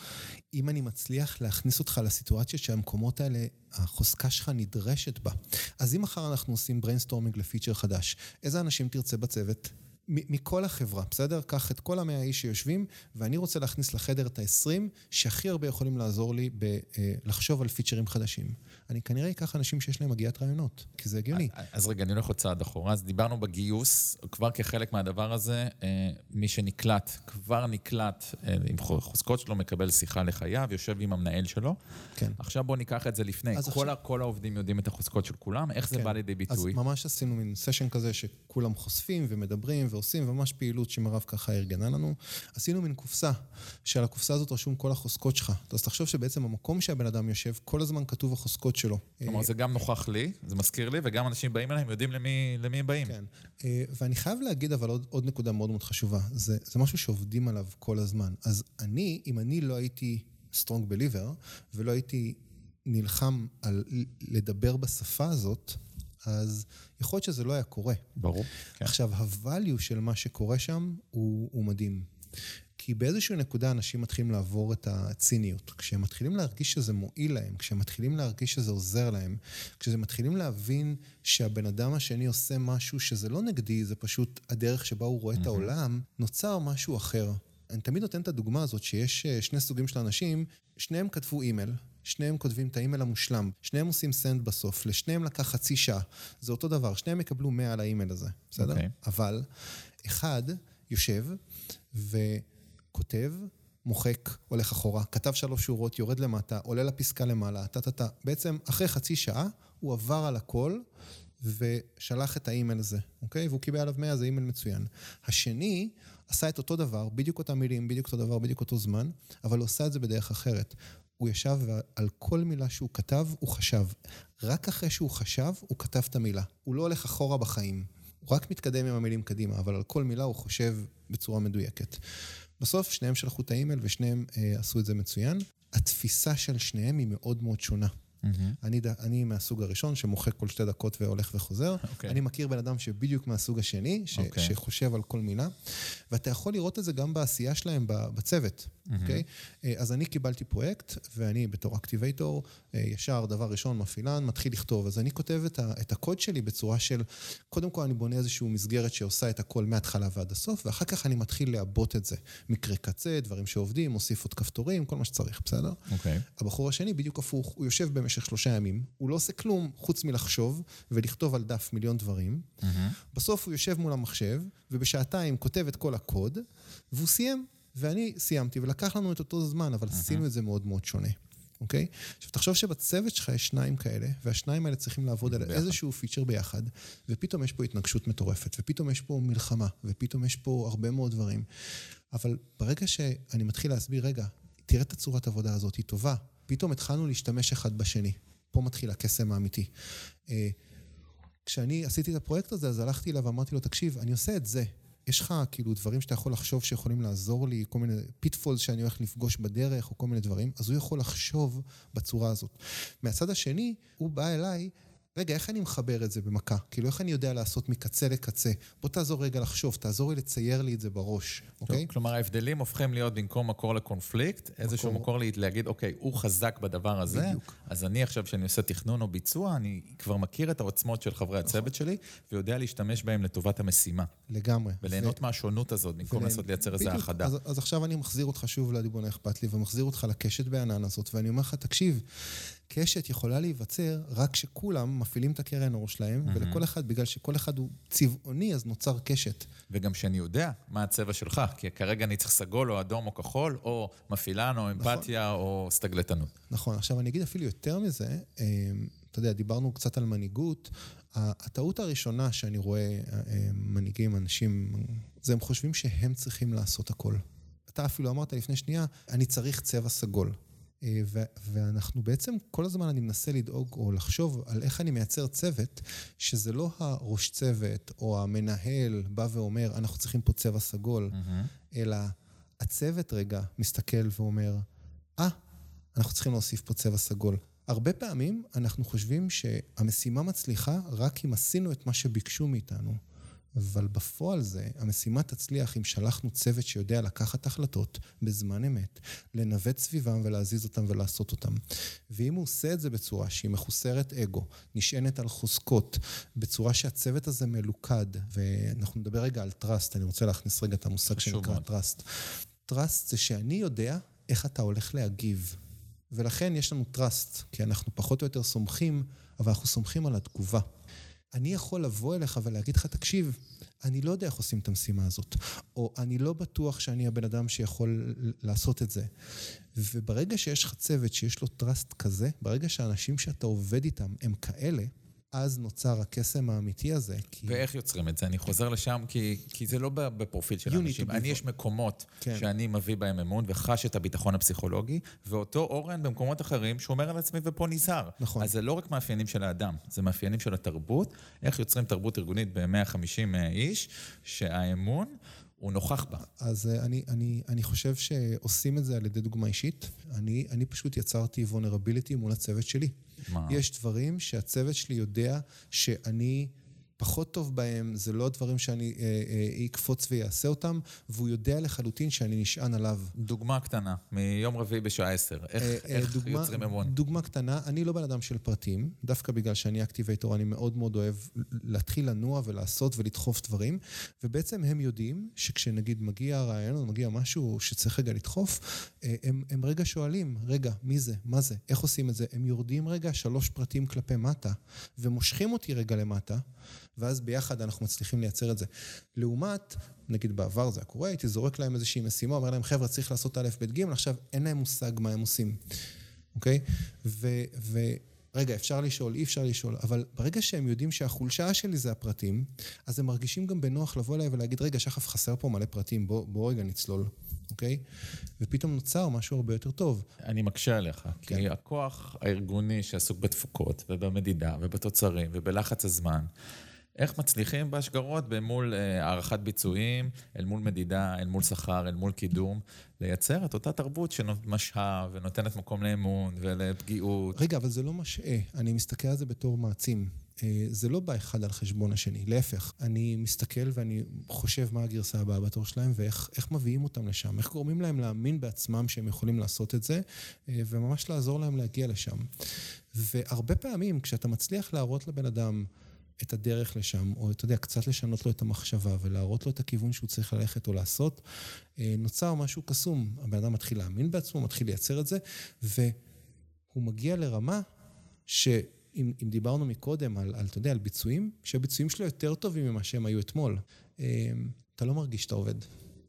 Speaker 1: אם אני מצליח להכניס אותך לסיטואציות שהמקומות האלה, החוזקה שלך נדרשת בה. אז אם מחר אנחנו עושים brainstorming ל feature חדש, איזה אנשים תרצה בצוות? מכל החברה, בסדר? קח את כל המאה איש שיושבים, ואני רוצה להכניס לחדר את ה-20 שהכי הרבה יכולים לעזור לי בלחשוב אה, על פיצ'רים חדשים. אני כנראה אקח אנשים שיש להם הגיית רעיונות, כי זה הגיוני.
Speaker 2: אז רגע, אני הולך עוד צעד אחורה. אז דיברנו בגיוס, כבר כחלק מהדבר הזה, אה, מי שנקלט, כבר נקלט אה, עם חוזקות שלו, מקבל שיחה לחייו, יושב עם המנהל שלו. כן. עכשיו בואו ניקח את זה לפני. כל, עכשיו... כל העובדים יודעים את החוזקות של כולם, איך כן. זה בא לידי ביטוי?
Speaker 1: אז ממש עשינו מין סשן כזה שכולם חושפים ומדברים ועושים, ממש פעילות שמרב ככה ארגנה לנו. עשינו מין קופסה, שעל הקופסה הזאת רשום כל החוזקות שלך. אז תחשוב שבעצם המקום שהבן אדם יושב, כל הזמן כתוב החוזקות שלו.
Speaker 2: כלומר, זה גם נוכח לי, זה מזכיר לי, וגם אנשים באים אליהם, יודעים למי, למי הם באים.
Speaker 1: כן. אה, ואני חייב להגיד אבל עוד, עוד נקודה מאוד מאוד חשובה. זה, זה משהו שעובדים עליו כל הזמן. אז אני, אם אני לא הייתי strong believer, ולא הייתי נלחם על לדבר בשפה הזאת, אז יכול להיות שזה לא היה קורה.
Speaker 2: ברור.
Speaker 1: כן. עכשיו, ה value של מה שקורה שם הוא, הוא מדהים. כי באיזושהי נקודה אנשים מתחילים לעבור את הציניות. כשהם מתחילים להרגיש שזה מועיל להם, כשהם מתחילים להרגיש שזה עוזר להם, כשהם מתחילים להבין שהבן אדם השני עושה משהו שזה לא נגדי, זה פשוט הדרך שבה הוא רואה mm-hmm. את העולם, נוצר משהו אחר. אני תמיד נותן את הדוגמה הזאת שיש אה, שני סוגים של אנשים, שניהם כתבו אימייל, שניהם כותבים את האימייל המושלם, שניהם עושים send בסוף, לשניהם לקח חצי שעה, זה אותו דבר, שניהם יקבלו 100 על האימייל הזה, בסדר? Okay. אוקיי. אבל אחד יושב וכותב, מוחק, הולך אחורה, כתב שלוש שורות, יורד למטה, עולה לפסקה למעלה, טה-טה-טה. בעצם אחרי חצי שעה הוא עבר על הכל ושלח את האימייל הזה, אוקיי? והוא קיבל עליו 100, זה אימייל מצוין. השני עשה את אותו דבר, בדיוק אותם מילים, בדיוק אותו דבר, בדיוק אותו זמן, אבל הוא עשה את זה בדרך אחרת. הוא ישב ועל כל מילה שהוא כתב, הוא חשב. רק אחרי שהוא חשב, הוא כתב את המילה. הוא לא הולך אחורה בחיים. הוא רק מתקדם עם המילים קדימה, אבל על כל מילה הוא חושב בצורה מדויקת. בסוף שניהם שלחו את האימייל ושניהם אה, עשו את זה מצוין. התפיסה של שניהם היא מאוד מאוד שונה. Mm-hmm. אני, אני מהסוג הראשון שמוחק כל שתי דקות והולך וחוזר. Okay. אוקיי. אני מכיר בן אדם שבדיוק מהסוג השני, ש, okay. אוקיי. שחושב על כל מילה, ואתה יכול לראות את זה גם בעשייה שלהם בצוות, אוקיי? Mm-hmm. Okay? אז אני קיבלתי פרויקט, ואני בתור activator, אה, ישר, דבר ראשון, מפעילן, מתחיל לכתוב. אז אני כותב את, ה, את הקוד שלי בצורה של, קודם כל אני בונה איזושהי מסגרת שעושה את הכל מההתחלה ועד הסוף, ואחר כך אני מתחיל לעבות את זה. מקרה קצה, דברים שעובדים, מוסיף עוד כפתורים, כל מה שצריך, בסדר?
Speaker 2: אוקיי.
Speaker 1: הבחור השני, בדיוק הפוך, הוא יושב במשך... במשך שלושה ימים, הוא לא עושה כלום חוץ מלחשוב ולכתוב על דף מיליון דברים. Mm-hmm. בסוף הוא יושב מול המחשב, ובשעתיים כותב את כל הקוד, והוא סיים. ואני סיימתי, ולקח לנו את אותו זמן, אבל mm-hmm. עשינו את זה מאוד מאוד שונה. אוקיי? עכשיו, תחשוב שבצוות שלך יש שניים כאלה, והשניים האלה צריכים לעבוד על איזשהו פיצ'ר ביחד, ופתאום יש פה התנגשות מטורפת, ופתאום יש פה מלחמה, ופתאום יש פה הרבה מאוד דברים. אבל ברגע שאני מתחיל להסביר, רגע, תראה את הצורת העבודה הזאת, היא טובה, פתאום התחלנו להשתמש אחד בשני. פה מתחיל הקסם האמיתי. אה, כשאני עשיתי את הפרויקט הזה, אז הלכתי אליו ואמרתי לו, תקשיב, אני עושה את זה. יש לך כאילו דברים שאתה יכול לחשוב שיכולים לעזור לי, כל מיני pitfalls שאני הולך לפגוש בדרך, או כל מיני דברים, אז הוא יכול לחשוב בצורה הזאת. מהצד השני, הוא בא אליי רגע, איך אני מחבר את זה במכה? כאילו, איך אני יודע לעשות מקצה לקצה? בוא תעזור רגע לחשוב, תעזור לי לצייר לי את זה בראש, אוקיי?
Speaker 2: כלומר, ההבדלים הופכים להיות במקום מקור לקונפליקט. איזשהו מקור להגיד, אוקיי, הוא חזק בדבר הזה, בדיוק. אז אני עכשיו, כשאני עושה תכנון או ביצוע, אני כבר מכיר את העוצמות של חברי הצוות נכון. שלי, ויודע להשתמש בהם לטובת המשימה.
Speaker 1: לגמרי.
Speaker 2: וליהנות ו... מהשונות הזאת, במקום לנסות לייצר איזה האחדה.
Speaker 1: אז, אז עכשיו אני מחזיר אותך שוב לדיבון האכפת לי, ומחזיר אותך לקשת בענן הזאת, ואני אומר לך, תקשיב, קשת יכולה להיווצר רק כשכולם מפעילים את הקרן אור שלהם, mm-hmm. ולכל אחד, בגלל שכל אחד הוא צבעוני, אז נוצר קשת.
Speaker 2: וגם שאני יודע מה הצבע שלך, כי כרגע אני צריך סגול או אדום או כחול, או מפעילן או אמפתיה נכון. או סטגלטנות.
Speaker 1: נכון, עכשיו אני אגיד אפילו יותר מזה, אמ, אתה יודע, דיברנו קצת על מנהיגות. הטעות הראשונה שאני רואה אמ, מנהיגים, אנשים, זה הם חושבים שהם צריכים לעשות הכל. אתה אפילו אמרת לפני שנייה, אני צריך צבע סגול. אה, ואנחנו בעצם, כל הזמן אני מנסה לדאוג או לחשוב על איך אני מייצר צוות, שזה לא הראש צוות או המנהל בא ואומר, אנחנו צריכים פה צבע סגול, mm-hmm. אלא הצוות רגע מסתכל ואומר, אה, ah, אנחנו צריכים להוסיף פה צבע סגול. הרבה פעמים אנחנו חושבים שהמשימה מצליחה רק אם עשינו את מה שביקשו מאיתנו. אבל בפועל זה, המשימה תצליח אם שלחנו צוות שיודע לקחת החלטות בזמן אמת, לנווט סביבם ולהזיז אותם ולעשות אותם. ואם הוא עושה את זה בצורה שהיא מחוסרת אגו, נשענת על חוזקות, בצורה שהצוות הזה מלוכד, ואנחנו נדבר רגע על trust, אני רוצה להכניס רגע את המושג שנקרא trust. trust זה שאני יודע איך אתה הולך להגיב. ולכן יש לנו trust, כי אנחנו פחות או יותר סומכים, אבל אנחנו סומכים על התגובה. אני יכול לבוא אליך ולהגיד לך, תקשיב, אני לא יודע איך עושים את המשימה הזאת, או אני לא בטוח שאני הבן אדם שיכול לעשות את זה. וברגע שיש לך צוות שיש לו trust כזה, ברגע שהאנשים שאתה עובד איתם הם כאלה, אז נוצר הקסם האמיתי הזה.
Speaker 2: כי... ואיך יוצרים את זה? אני חוזר לשם, כי, כי זה לא בפרופיל של אנשים. אני, יש מקומות כן. שאני מביא בהם אמון וחש את הביטחון הפסיכולוגי, ואותו אורן במקומות אחרים שומר על עצמי ופה נזהר.
Speaker 1: נכון.
Speaker 2: אז זה לא רק מאפיינים של האדם, זה מאפיינים של התרבות. איך יוצרים תרבות ארגונית ב-150 אה, איש, שהאמון... הוא נוכח בה.
Speaker 1: אז אה, אני, אני, אני חושב שעושים את זה על ידי דוגמה אישית. אני, אני פשוט יצרתי vulnerability מול הצוות שלי. מה? יש דברים שהצוות שלי יודע שאני... פחות טוב בהם, זה לא דברים שאני אה, אה, אקפוץ ויעשה אותם, והוא יודע לחלוטין שאני נשען עליו.
Speaker 2: דוגמה קטנה, מיום רביעי בשעה עשר, איך, אה, אה, איך דוגמה, יוצרים אמון?
Speaker 1: דוגמה קטנה, אני לא בן אדם של פרטים, דווקא בגלל שאני אקטיבייטור, אני מאוד מאוד אוהב להתחיל לנוע ולעשות ולדחוף דברים, ובעצם הם יודעים שכשנגיד מגיע רעיון או מגיע משהו שצריך רגע לדחוף, אה, הם, הם רגע שואלים, רגע, מי זה? מה זה? איך עושים את זה? הם יורדים רגע שלוש פרטים כלפי מטה, ומושכים אותי רגע למטה. ואז ביחד אנחנו מצליחים לייצר את זה. לעומת, נגיד בעבר זה היה קורה, הייתי זורק להם איזושהי משימה, אומר להם, חבר'ה, צריך לעשות א', ב', ג', עכשיו אין להם מושג מה הם עושים, אוקיי? ו... ו רגע, אפשר לשאול, אי אפשר לשאול, אבל ברגע שהם יודעים שהחולשה שלי זה הפרטים, אז הם מרגישים גם בנוח לבוא אליי ולהגיד, רגע, שחף, חסר פה מלא פרטים, בוא, בוא רגע נצלול, אוקיי? ופתאום נוצר משהו הרבה יותר טוב.
Speaker 2: אני מקשה עליך, כן. כי הכוח הארגוני שעסוק בתפוקות ובמדידה ובתוצרים ובלחץ הזמן, איך מצליחים בהשגרות במול אה, הערכת ביצועים, אל מול מדידה, אל מול שכר, אל מול קידום, לייצר את אותה תרבות שמשהה ונותנת מקום לאמון ולפגיעות.
Speaker 1: רגע, אבל זה לא משעה, אני מסתכל על זה בתור מעצים. אה, זה לא בא אחד על חשבון השני, להפך. אני מסתכל ואני חושב מה הגרסה הבאה בתור שלהם ואיך מביאים אותם לשם, איך גורמים להם להאמין בעצמם שהם יכולים לעשות את זה, אה, וממש לעזור להם להגיע לשם. והרבה פעמים כשאתה מצליח להראות לבן אדם, את הדרך לשם, או אתה יודע, קצת לשנות לו את המחשבה ולהראות לו את הכיוון שהוא צריך ללכת או לעשות, אה, נוצר משהו קסום. הבן אדם מתחיל להאמין בעצמו, מתחיל לייצר את זה, והוא מגיע לרמה שאם דיברנו מקודם על, על, אתה יודע, על ביצועים, שהביצועים שלו יותר טובים ממה שהם היו אתמול. אתה לא מרגיש שאתה עובד,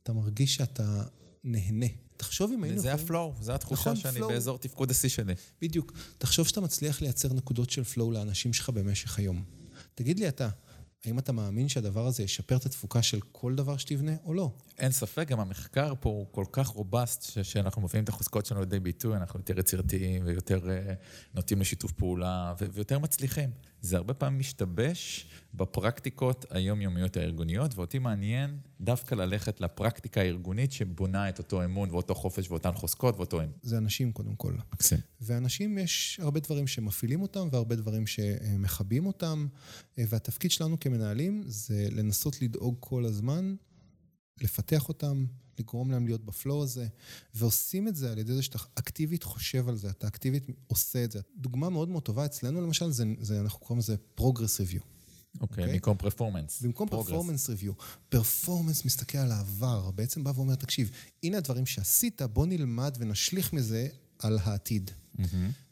Speaker 1: אתה מרגיש שאתה נהנה. תחשוב אם היינו...
Speaker 2: זה ה flow, זו התחושה נכון, שאני flow. באזור תפקוד השיא שלי.
Speaker 1: בדיוק. תחשוב שאתה מצליח לייצר נקודות של flow לאנשים שלך במשך היום. תגיד לי אתה, האם אתה מאמין שהדבר הזה ישפר את התפוקה של כל דבר שתבנה או לא?
Speaker 2: אין ספק, גם המחקר פה הוא כל כך robust, שאנחנו מביאים את החוזקות שלנו לידי ביטוי, אנחנו יותר יצירתיים ויותר uh, נוטים לשיתוף פעולה ויותר מצליחים. זה הרבה פעמים משתבש בפרקטיקות היומיומיות הארגוניות, ואותי מעניין דווקא ללכת לפרקטיקה הארגונית שבונה את אותו אמון ואותו חופש ואותן חוזקות ואותו אמון.
Speaker 1: זה אנשים קודם כל.
Speaker 2: מקסים.
Speaker 1: ואנשים, יש הרבה דברים שמפעילים אותם והרבה דברים שמכבים אותם, והתפקיד שלנו כמנהלים זה לנסות לדאוג כל הזמן, לפתח אותם, לגרום להם להיות ב flow הזה, ועושים את זה על ידי זה שאתה אקטיבית חושב על זה, אתה אקטיבית עושה את זה. דוגמה מאוד מאוד טובה אצלנו למשל, זה, זה אנחנו קוראים לזה progress review.
Speaker 2: אוקיי, במקום performance.
Speaker 1: במקום performance review. performance מסתכל על העבר, בעצם בא ואומר, תקשיב, הנה הדברים שעשית, בוא נלמד ונשליך מזה על העתיד.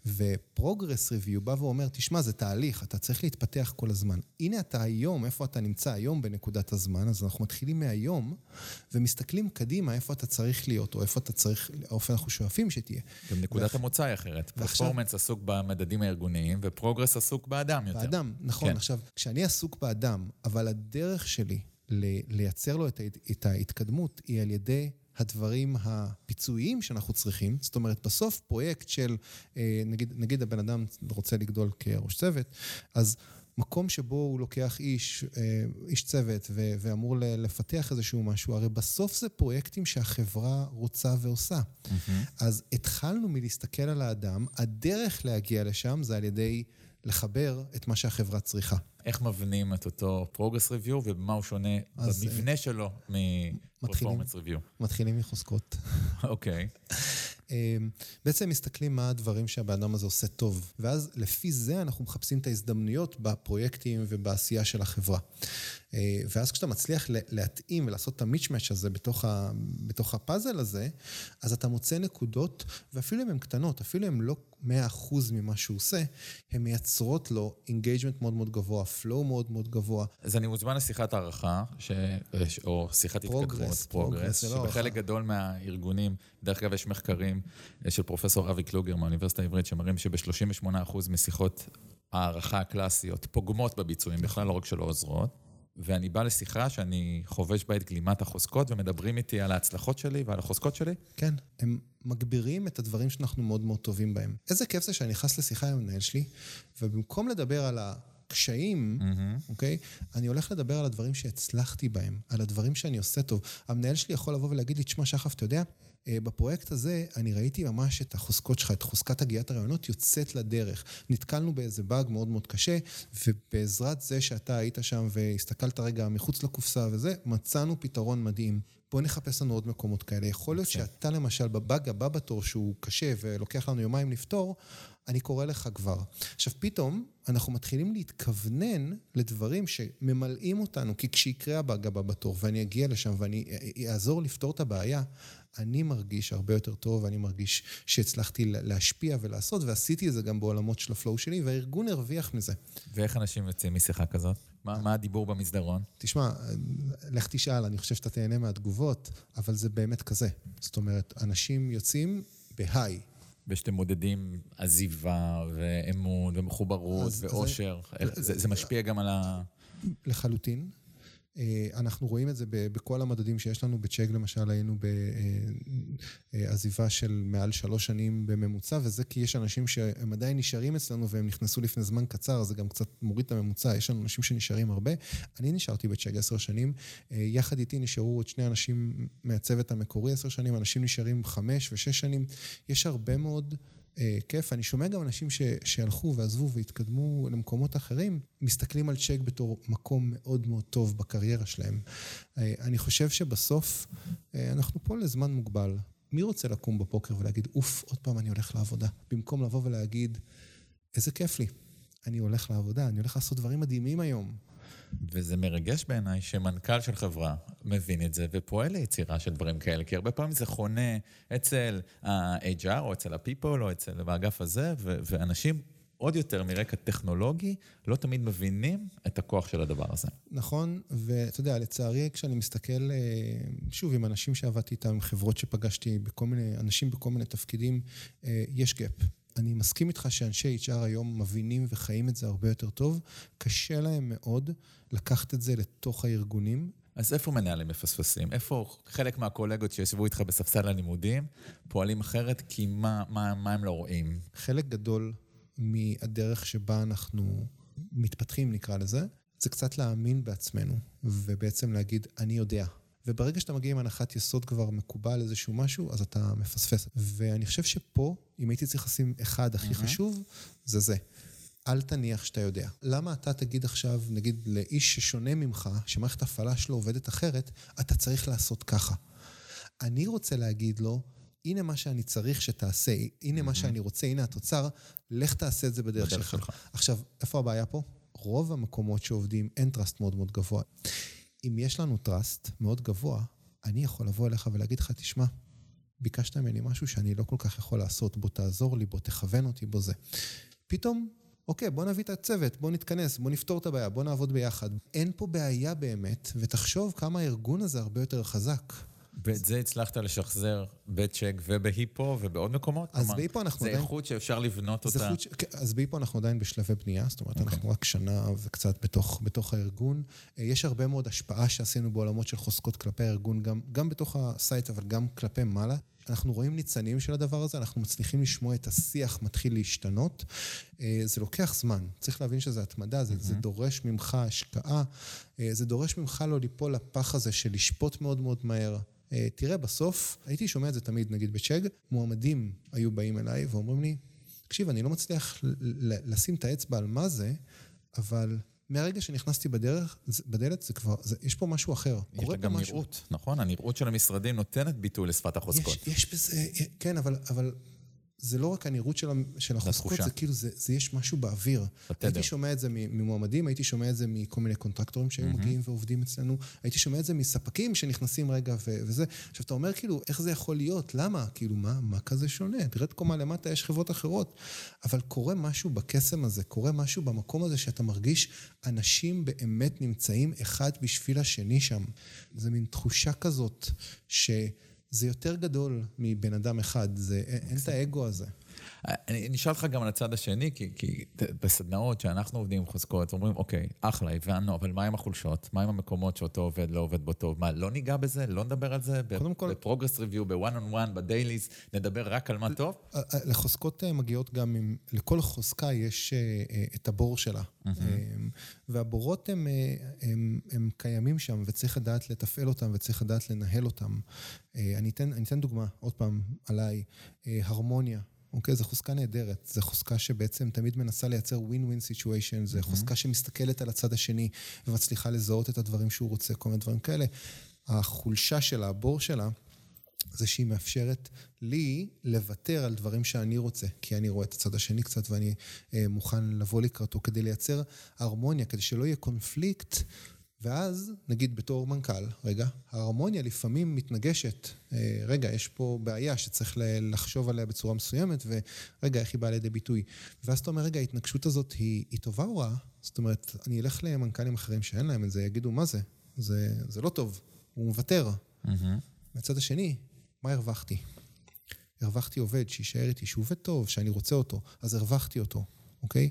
Speaker 1: ו progress review בא ואומר, תשמע, זה תהליך, אתה צריך להתפתח כל הזמן. הנה אתה היום, איפה אתה נמצא היום בנקודת הזמן, אז אנחנו מתחילים מהיום, ומסתכלים קדימה איפה אתה צריך להיות, או איפה אתה צריך, איפה אנחנו שואפים שתהיה.
Speaker 2: גם נקודת המוצא היא אחרת. performance עסוק במדדים הארגוניים, ו progress עסוק באדם יותר.
Speaker 1: באדם, נכון. כן. עכשיו, כשאני עסוק באדם, אבל הדרך שלי לייצר לו את ההתקדמות היא על ידי הדברים הפיצויים שאנחנו צריכים, זאת אומרת, בסוף פרויקט של, אה, נגיד, נגיד הבן אדם רוצה לגדול כראש צוות, אז מקום שבו הוא לוקח איש, אה, איש צוות ו- ואמור לפתח איזשהו משהו, הרי בסוף זה פרויקטים שהחברה רוצה ועושה. Mm-hmm. אז התחלנו מלהסתכל על האדם, הדרך להגיע לשם זה על ידי לחבר את מה שהחברה צריכה.
Speaker 2: איך מבנים את אותו progress review ובמה הוא שונה במבנה שלו מ performance review?
Speaker 1: מתחילים מחוזקות. <laughs>
Speaker 2: אוקיי.
Speaker 1: אמ, בעצם מסתכלים מה הדברים שהבן אדם הזה עושה טוב, ואז לפי זה אנחנו מחפשים את ההזדמנויות בפרויקטים ובעשייה של החברה. אה, ואז כשאתה מצליח להתאים ולעשות את ה mix-match הזה בתוך, ה, בתוך הפאזל הזה, אז אתה מוצא נקודות, ואפילו אם הן קטנות, אפילו אם לא 100% ממה שהוא עושה, הן מייצרות לו engagement מאוד מאוד גבוה, flow מאוד מאוד גבוה.
Speaker 2: אז אני מוזמן לשיחת הערכה, ש... או שיחת התקדמות, progress, לא שבחלק גדול מהארגונים, דרך אגב יש מחקרים אה, של פרופסור אבי קלוגר מהאוניברסיטה העברית, שמראים שב-38% משיחות הערכה הקלאסיות פוגמות בביצועים, בכלל לא רק שלא עוזרות. ואני בא לשיחה שאני חובש בה את גלימת החוזקות, ומדברים איתי על ההצלחות שלי ועל החוזקות שלי?
Speaker 1: כן, הם מגבירים את הדברים שאנחנו מאוד מאוד טובים בהם. איזה כיף זה שאני נכנס לשיחה עם המנהל שלי, ובמקום לדבר על הקשיים, mm-hmm. אוקיי? אני הולך לדבר על הדברים שהצלחתי בהם, על הדברים שאני עושה טוב. המנהל שלי יכול לבוא ולהגיד לי, תשמע, שחף, אתה יודע, בפרויקט הזה אני ראיתי ממש את החוזקות שלך, את חוזקת הגיית הרעיונות יוצאת לדרך. נתקלנו באיזה באג מאוד מאוד קשה, ובעזרת זה שאתה היית שם והסתכלת רגע מחוץ לקופסה וזה, מצאנו פתרון מדהים. בוא נחפש לנו עוד מקומות כאלה. יכול להיות שאתה למשל בבאג הבא בתור שהוא קשה ולוקח לנו יומיים לפתור, אני קורא לך כבר. עכשיו פתאום אנחנו מתחילים להתכוונן לדברים שממלאים אותנו, כי כשיקרה הבאג הבא בתור ואני אגיע לשם ואני אעזור לפתור את הבעיה, אני מרגיש הרבה יותר טוב, ואני מרגיש שהצלחתי להשפיע ולעשות, ועשיתי את זה גם בעולמות של הפלואו שלי, והארגון הרוויח מזה.
Speaker 2: ואיך אנשים יוצאים משיחה כזאת? מה, מה הדיבור במסדרון?
Speaker 1: תשמע, לך תשאל, אני חושב שאתה תהנה מהתגובות, אבל זה באמת כזה. זאת אומרת, אנשים יוצאים בהיי.
Speaker 2: ושאתם מודדים עזיבה ואמון ומחוברות ואושר, זה, זה, זה משפיע גם על ה...
Speaker 1: לחלוטין. אה, אנחנו רואים את זה בכל המדדים שיש לנו, בצ'ק למשל היינו בעזיבה של מעל שלוש שנים בממוצע, וזה כי יש אנשים שהם עדיין נשארים אצלנו והם נכנסו לפני זמן קצר, זה גם קצת מוריד את הממוצע, יש לנו אנשים שנשארים הרבה. אני נשארתי בצ'ק עשר שנים, אה, יחד איתי נשארו עוד שני אנשים מהצוות המקורי עשר שנים, אנשים נשארים חמש ושש שנים. יש הרבה מאוד... אה, כיף. אני שומע גם אנשים ש, שהלכו ועזבו והתקדמו למקומות אחרים, מסתכלים על צ'ק בתור מקום מאוד מאוד טוב בקריירה שלהם. אה, אני חושב שבסוף אה, אנחנו פה לזמן מוגבל. מי רוצה לקום בבוקר ולהגיד, אוף, עוד פעם אני הולך לעבודה, במקום לבוא ולהגיד, איזה כיף לי, אני הולך לעבודה, אני הולך לעשות דברים מדהימים היום.
Speaker 2: וזה מרגש בעיניי שמנכ"ל של חברה מבין את זה ופועל ליצירה של דברים כאלה, כי הרבה פעמים זה חונה אצל ה-HR או אצל ה-people או אצל האגף הזה, ו- ואנשים עוד יותר מרקע טכנולוגי, לא תמיד מבינים את הכוח של הדבר הזה.
Speaker 1: נכון, ואתה יודע, לצערי, כשאני מסתכל, אה, שוב, עם אנשים שעבדתי איתם, עם חברות שפגשתי, בכל מיני, אנשים בכל מיני תפקידים, אה, יש gap. אני מסכים איתך שאנשי HR היום מבינים וחיים את זה הרבה יותר טוב. קשה להם מאוד לקחת את זה לתוך הארגונים.
Speaker 2: אז איפה מנהלים מפספסים? איפה חלק מהקולגות שישבו איתך בספסל הלימודים פועלים אחרת? כי מה, מה, מה הם לא רואים?
Speaker 1: חלק גדול מהדרך שבה אנחנו מתפתחים, נקרא לזה, זה קצת להאמין בעצמנו, ובעצם להגיד, אני יודע. וברגע שאתה מגיע עם הנחת יסוד כבר מקובל איזשהו משהו, אז אתה מפספס. ואני חושב שפה, אם הייתי צריך לשים אחד הכי mm-hmm. חשוב, זה זה. אל תניח שאתה יודע. למה אתה תגיד עכשיו, נגיד לאיש ששונה ממך, שמערכת ההפעלה שלו עובדת אחרת, אתה צריך לעשות ככה. אני רוצה להגיד לו, הנה מה שאני צריך שתעשה, הנה mm-hmm. מה שאני רוצה, הנה התוצר, לך תעשה את זה בדרך, בדרך שלך. שלך. עכשיו, איפה הבעיה פה? רוב המקומות שעובדים אין trust מאוד מאוד גבוה. אם יש לנו trust מאוד גבוה, אני יכול לבוא אליך ולהגיד לך, תשמע, ביקשת ממני משהו שאני לא כל כך יכול לעשות, בוא תעזור לי, בוא תכוון אותי, בוא זה. פתאום, אוקיי, בוא נביא את הצוות, בוא נתכנס, בוא נפתור את הבעיה, בוא נעבוד ביחד. אין פה בעיה באמת, ותחשוב כמה הארגון הזה הרבה יותר חזק.
Speaker 2: ואת זה הצלחת לשחזר בצ'ק ובהיפו ובעוד מקומות?
Speaker 1: אז כלומר, בהיפו אנחנו
Speaker 2: עדיין... זה איכות שאפשר לבנות אותה.
Speaker 1: ש... כן, אז בהיפו אנחנו עדיין בשלבי בנייה, זאת אומרת, okay. אוקיי. אנחנו רק שנה וקצת בתוך, בתוך הארגון. אה, יש הרבה מאוד השפעה שעשינו בעולמות של חוזקות כלפי הארגון, גם, גם בתוך ה site, אבל גם כלפי מעלה. אנחנו רואים ניצנים של הדבר הזה, אנחנו מצליחים לשמוע את השיח מתחיל להשתנות. אה, זה לוקח זמן, צריך להבין שזה התמדה, זה, mm-hmm. זה דורש ממך השקעה, אה, זה דורש ממך לא ליפול לפח הזה של לשפוט מאוד מאוד מהר. אה, תראה, בסוף, הייתי שומע את זה תמיד, נגיד בצ'אג, מועמדים היו באים אליי ואומרים לי, תקשיב, אני לא מצליח לשים את האצבע על מה זה, אבל מהרגע שנכנסתי בדרך, בדלת, זה כבר, זה, יש פה משהו אחר.
Speaker 2: יש לה גם נראות, נכון? הנראות של המשרדים נותנת ביטוי לשפת החוזקות.
Speaker 1: יש, יש בזה, כן, אבל, אבל זה לא רק הנראות של, של החוזקות, זה כאילו, זה, זה יש משהו באוויר. בתדר. הייתי שומע את זה ממועמדים, הייתי שומע את זה מכל מיני קונטרקטורים שהיו mm-hmm. מגיעים ועובדים אצלנו, הייתי שומע את זה מספקים שנכנסים רגע ו- וזה. עכשיו, אתה אומר כאילו, איך זה יכול להיות? למה? כאילו, מה, מה כזה שונה? תרד קומה למטה, יש חברות אחרות. אבל קורה משהו בקסם הזה, קורה משהו במקום הזה שאתה מרגיש אנשים באמת נמצאים אחד בשביל השני שם. זה מין תחושה כזאת ש... זה יותר גדול מבן אדם אחד, זה, אין את האגו הזה.
Speaker 2: אני אשאל אותך גם על הצד השני, כי, כי בסדנאות שאנחנו עובדים עם חוזקות, אומרים, אוקיי, אחלה, הבנו, אבל מה עם החולשות? מה עם המקומות שאותו עובד לא עובד בו טוב? מה, לא ניגע בזה? לא נדבר על זה? קודם כל... ב progress review, ב one on one, ב dailies, נדבר רק על מה טוב?
Speaker 1: לחוזקות אה, מגיעות גם עם, לכל חוזקה יש אה, אה, את הבור שלה. והבורות הם, הם, הם קיימים שם, וצריך לדעת לתפעל אותם, וצריך לדעת לנהל אותם. אני אתן, אני אתן דוגמה, עוד פעם, עליי, הרמוניה. אוקיי? זו חוזקה נהדרת. זו חוזקה שבעצם תמיד מנסה לייצר ווין ווין סיטואשן, זו חוזקה שמסתכלת על הצד השני ומצליחה לזהות את הדברים שהוא רוצה, כל מיני דברים כאלה. החולשה שלה, הבור שלה, זה שהיא מאפשרת לי לוותר על דברים שאני רוצה, כי אני רואה את הצד השני קצת ואני אה, מוכן לבוא לקראתו כדי לייצר הרמוניה, כדי שלא יהיה קונפליקט ואז, נגיד בתור מנכ"ל, רגע, ההרמוניה לפעמים מתנגשת. אה, רגע, יש פה בעיה שצריך לחשוב עליה בצורה מסוימת, ורגע, איך היא באה לידי ביטוי. ואז אתה אומר, רגע, ההתנגשות הזאת היא, היא טובה או רעה? זאת אומרת, אני אלך למנכ"לים אחרים שאין להם את זה, יגידו, מה זה? זה, זה לא טוב, הוא מוותר. Mm-hmm. מצד השני, מה הרווחתי? הרווחתי עובד שיישאר איתי, שהוא עובד טוב, שאני רוצה אותו, אז הרווחתי אותו. אוקיי?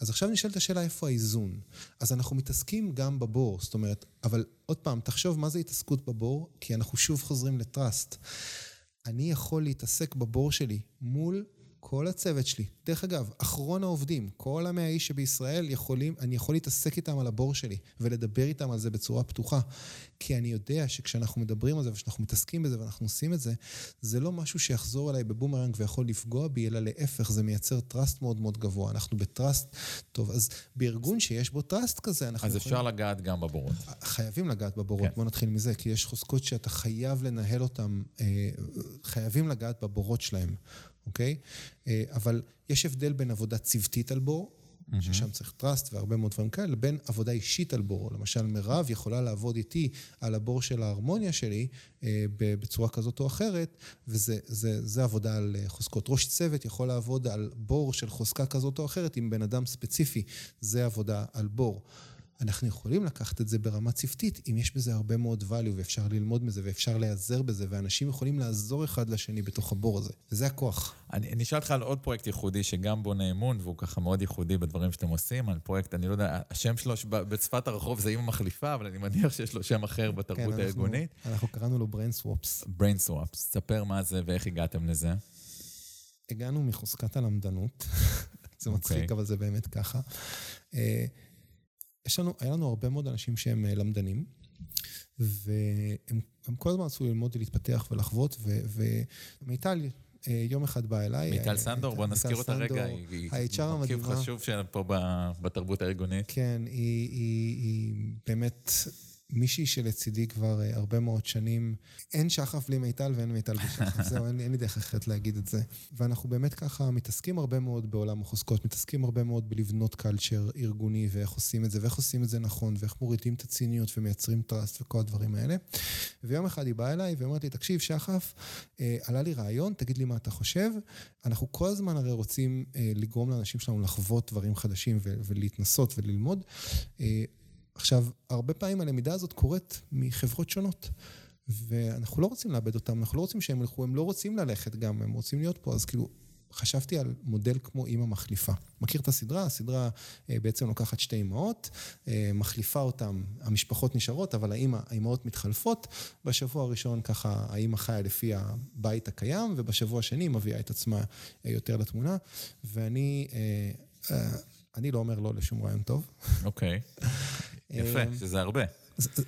Speaker 1: אז עכשיו נשאלת השאלה איפה האיזון. אז אנחנו מתעסקים גם בבור, זאת אומרת, אבל עוד פעם, תחשוב מה זה התעסקות בבור, כי אנחנו שוב חוזרים לטראסט. אני יכול להתעסק בבור שלי מול כל הצוות שלי, דרך אגב, אחרון העובדים, כל המאה איש שבישראל יכולים, אני יכול להתעסק איתם על הבור שלי ולדבר איתם על זה בצורה פתוחה. כי אני יודע שכשאנחנו מדברים על זה וכשאנחנו מתעסקים בזה ואנחנו עושים את זה, זה לא משהו שיחזור אליי בבומרנג ויכול לפגוע בי, אלא להפך, זה מייצר trust מאוד מאוד גבוה. אנחנו ב trust, טוב, אז בארגון שיש בו trust כזה, אנחנו
Speaker 2: אז יכולים... אפשר לגעת גם בבורות.
Speaker 1: חייבים לגעת בבורות, כן. בוא נתחיל מזה, כי יש חוזקות שאתה חייב לנהל אותן, אה, חייבים לגעת בבורות שלהם. אוקיי? אה, אבל יש הבדל בין עבודה צוותית על בור, mm-hmm. ששם צריך trust והרבה מאוד דברים כאלה, לבין עבודה אישית על בור. למשל, מירב יכולה לעבוד איתי על הבור של ההרמוניה שלי אה, בצורה כזאת או אחרת, וזה זה, זה עבודה על אה, חוזקות. ראש צוות יכול לעבוד על בור של חוזקה כזאת או אחרת עם בן אדם ספציפי, זה עבודה על בור. אנחנו יכולים לקחת את זה ברמה צוותית, אם יש בזה הרבה מאוד value ואפשר ללמוד מזה ואפשר להיעזר בזה, ואנשים יכולים לעזור אחד לשני בתוך הבור הזה, וזה הכוח.
Speaker 2: אני, אני אשאל אותך על עוד פרויקט ייחודי שגם בונה אמון, והוא ככה מאוד ייחודי בדברים שאתם עושים, על פרויקט, אני לא יודע, השם שלו בצפת הרחוב זה אימא מחליפה, אבל אני מניח שיש לו שם אחר בתרבות כן, הארגונית.
Speaker 1: אנחנו, אנחנו קראנו לו brain swaps.
Speaker 2: brain swaps, ספר מה זה ואיך הגעתם לזה.
Speaker 1: הגענו מחוזקת הלמדנות, <laughs> זה מצחיק, okay. אוקיי. אבל זה באמת ככה. יש לנו, היה לנו הרבה מאוד אנשים שהם אה, למדנים, והם כל הזמן רצו ללמוד ולהתפתח ולחוות, ומיטל אה, יום אחד באה אליי.
Speaker 2: מיטל אה, סנדור, בוא נזכיר אותה רגע, היא מרכיב חשוב פה בתרבות הארגונית.
Speaker 1: כן, היא באמת מישהי שלצידי כבר uh, הרבה מאוד שנים, אין שחף בלי מיטל ואין מיטל בלי שחף, <laughs> זהו, אין, אין לי דרך אחרת להגיד את זה. ואנחנו באמת ככה מתעסקים הרבה מאוד בעולם החוזקות, מתעסקים הרבה מאוד בלבנות קלצ'ר ארגוני ואיך עושים את זה, ואיך עושים את זה נכון, ואיך מורידים את הציניות ומייצרים טראסט וכל הדברים האלה. ויום אחד היא באה אליי ואומרת לי, תקשיב, שחף, אה, עלה לי רעיון, תגיד לי מה אתה חושב. אנחנו כל הזמן הרי רוצים אה, לגרום לאנשים שלנו לחוות דברים חדשים ולהתנסות וללמוד. אה, עכשיו, הרבה פעמים הלמידה הזאת קורית מחברות שונות, ואנחנו לא רוצים לאבד אותם, אנחנו לא רוצים שהם ילכו, הם לא רוצים ללכת גם, הם רוצים להיות פה, אז כאילו, חשבתי על מודל כמו אימא מחליפה. מכיר את הסדרה? הסדרה אה, בעצם לוקחת שתי אימהות, אה, מחליפה אותן, המשפחות נשארות, אבל האימא, האימהות מתחלפות. בשבוע הראשון ככה האימא חיה לפי הבית הקיים, ובשבוע השני היא מביאה את עצמה אה, יותר לתמונה. ואני... אני לא אומר לא לשום רעיון טוב.
Speaker 2: אוקיי. <laughs> יפה, אמ, שזה הרבה.
Speaker 1: זה,